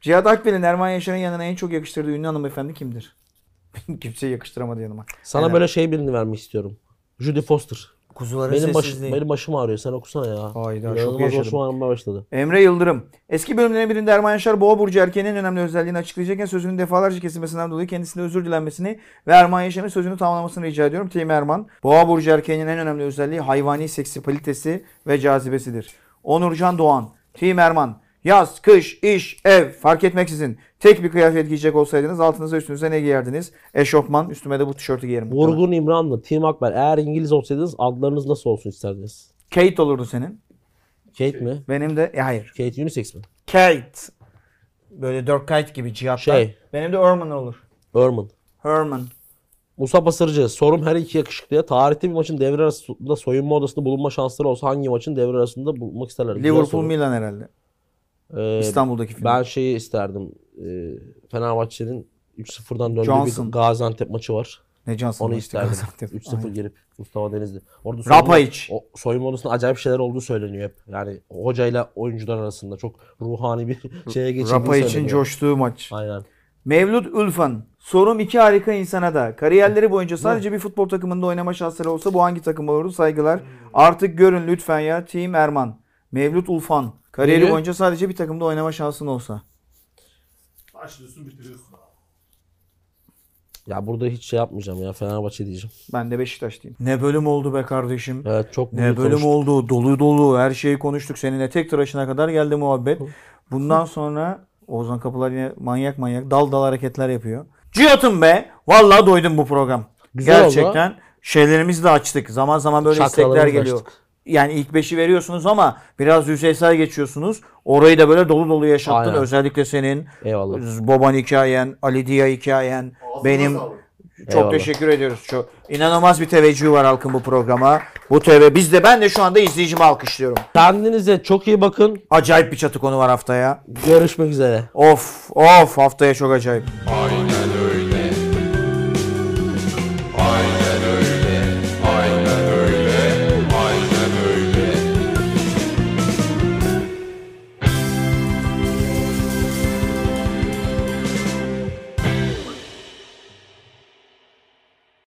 A: Cihat Akbel'in Erman Yaşar'ın yanına en çok yakıştırdığı ünlü hanımefendi kimdir? Kimseye yakıştıramadı yanıma.
B: Sana
A: Helal.
B: böyle şey birini vermek istiyorum. Judy Foster.
A: Kuzuların
B: Benim, baş,
A: sessizliği.
B: benim başım ağrıyor. Sen okusana ya.
A: Hayda, şoku
B: İnanılmaz
A: yaşadım.
B: başım ağrımaya başladı.
A: Emre Yıldırım. Eski bölümlerin birinde Erman Yaşar Boğa Burcu erkeğinin en önemli özelliğini açıklayacakken sözünün defalarca kesilmesinden dolayı kendisine özür dilenmesini ve Erman Yaşar'ın sözünü tamamlamasını rica ediyorum. Team Erman. Boğa Burcu erkeğinin en önemli özelliği hayvani seksipalitesi ve cazibesidir. Onurcan Doğan. Team Erman. Yaz, kış, iş, ev fark etmeksizin tek bir kıyafet giyecek olsaydınız altınıza üstünüze ne giyerdiniz? Eşofman üstüme de bu tişörtü giyerim.
B: Vurgun İmranlı, Tim Akber. Eğer İngiliz olsaydınız adlarınız nasıl olsun isterdiniz?
A: Kate olurdu senin.
B: Kate mi?
A: Benim de e, hayır.
B: Kate unisex mi?
A: Kate. Böyle Dirk Kite gibi cihatlar.
B: Şey.
A: Benim de Herman olur.
B: Erman.
A: Herman.
B: Musa Pasırcı. Sorum her iki yakışıklıya. Tarihte bir maçın devre arasında soyunma odasında bulunma şansları olsa hangi maçın devre arasında bulunmak isterler?
A: Liverpool. Milan herhalde.
B: Ee,
A: İstanbul'daki film.
B: Ben şeyi isterdim. Ee, Fenerbahçe'nin 3-0'dan döndüğü
A: Johnson.
B: bir Gaziantep maçı var.
A: ne Johnson
B: Onu isterdim.
A: Gaziantep.
B: 3-0
A: Aynen.
B: gelip Mustafa Denizli. Orada
A: Rapayic.
B: o soyunma odasında acayip şeyler olduğu söyleniyor hep. Yani hocayla oyuncular arasında çok ruhani bir şeye geçildiği
A: Rapa için
B: söyleniyor.
A: coştuğu maç.
B: Aynen.
A: Mevlüt Ülfan. Sorum iki harika insana da. Kariyerleri boyunca sadece bir futbol takımında oynama şansları olsa bu hangi takım olurdu? Saygılar. Artık görün lütfen ya. Team Erman. Mevlüt Ulfan. Kariyeri
B: Biri-
A: boyunca sadece bir takımda oynama şansın olsa.
C: Başlıyorsun bitiriyorsun.
B: Ya burada hiç şey yapmayacağım ya Fenerbahçe diyeceğim.
A: Ben de Beşiktaşlıyım. Ne bölüm oldu be kardeşim.
B: Evet çok
A: Ne bölüm
B: konuştuk.
A: oldu. Dolu dolu. Her şeyi konuştuk. Seninle tek tıraşına kadar geldi muhabbet. Bundan sonra Ozan Kapılar yine manyak manyak dal dal hareketler yapıyor. Cihat'ım be. Vallahi doydum bu program.
B: Güzel oldu.
A: Gerçekten şeylerimizi de açtık. Zaman zaman böyle istekler geliyor.
B: açtık.
A: Yani ilk beşi veriyorsunuz ama biraz yüzeysel geçiyorsunuz. Orayı da böyle dolu dolu yaşattın.
B: Aynen.
A: Özellikle senin
B: Eyvallah.
A: Boban hikayen, Ali Dia hikayen,
C: Ağzına
A: benim
C: sağlık.
A: çok
B: Eyvallah.
A: teşekkür ediyoruz. Çok inanılmaz bir teveccühü var halkın bu programa. Bu TV biz de ben de şu anda izleyicimi alkışlıyorum.
B: Kendinize çok iyi bakın.
A: Acayip bir çatı konu var haftaya.
B: Görüşmek üzere.
A: Of of haftaya çok acayip.
D: Aynı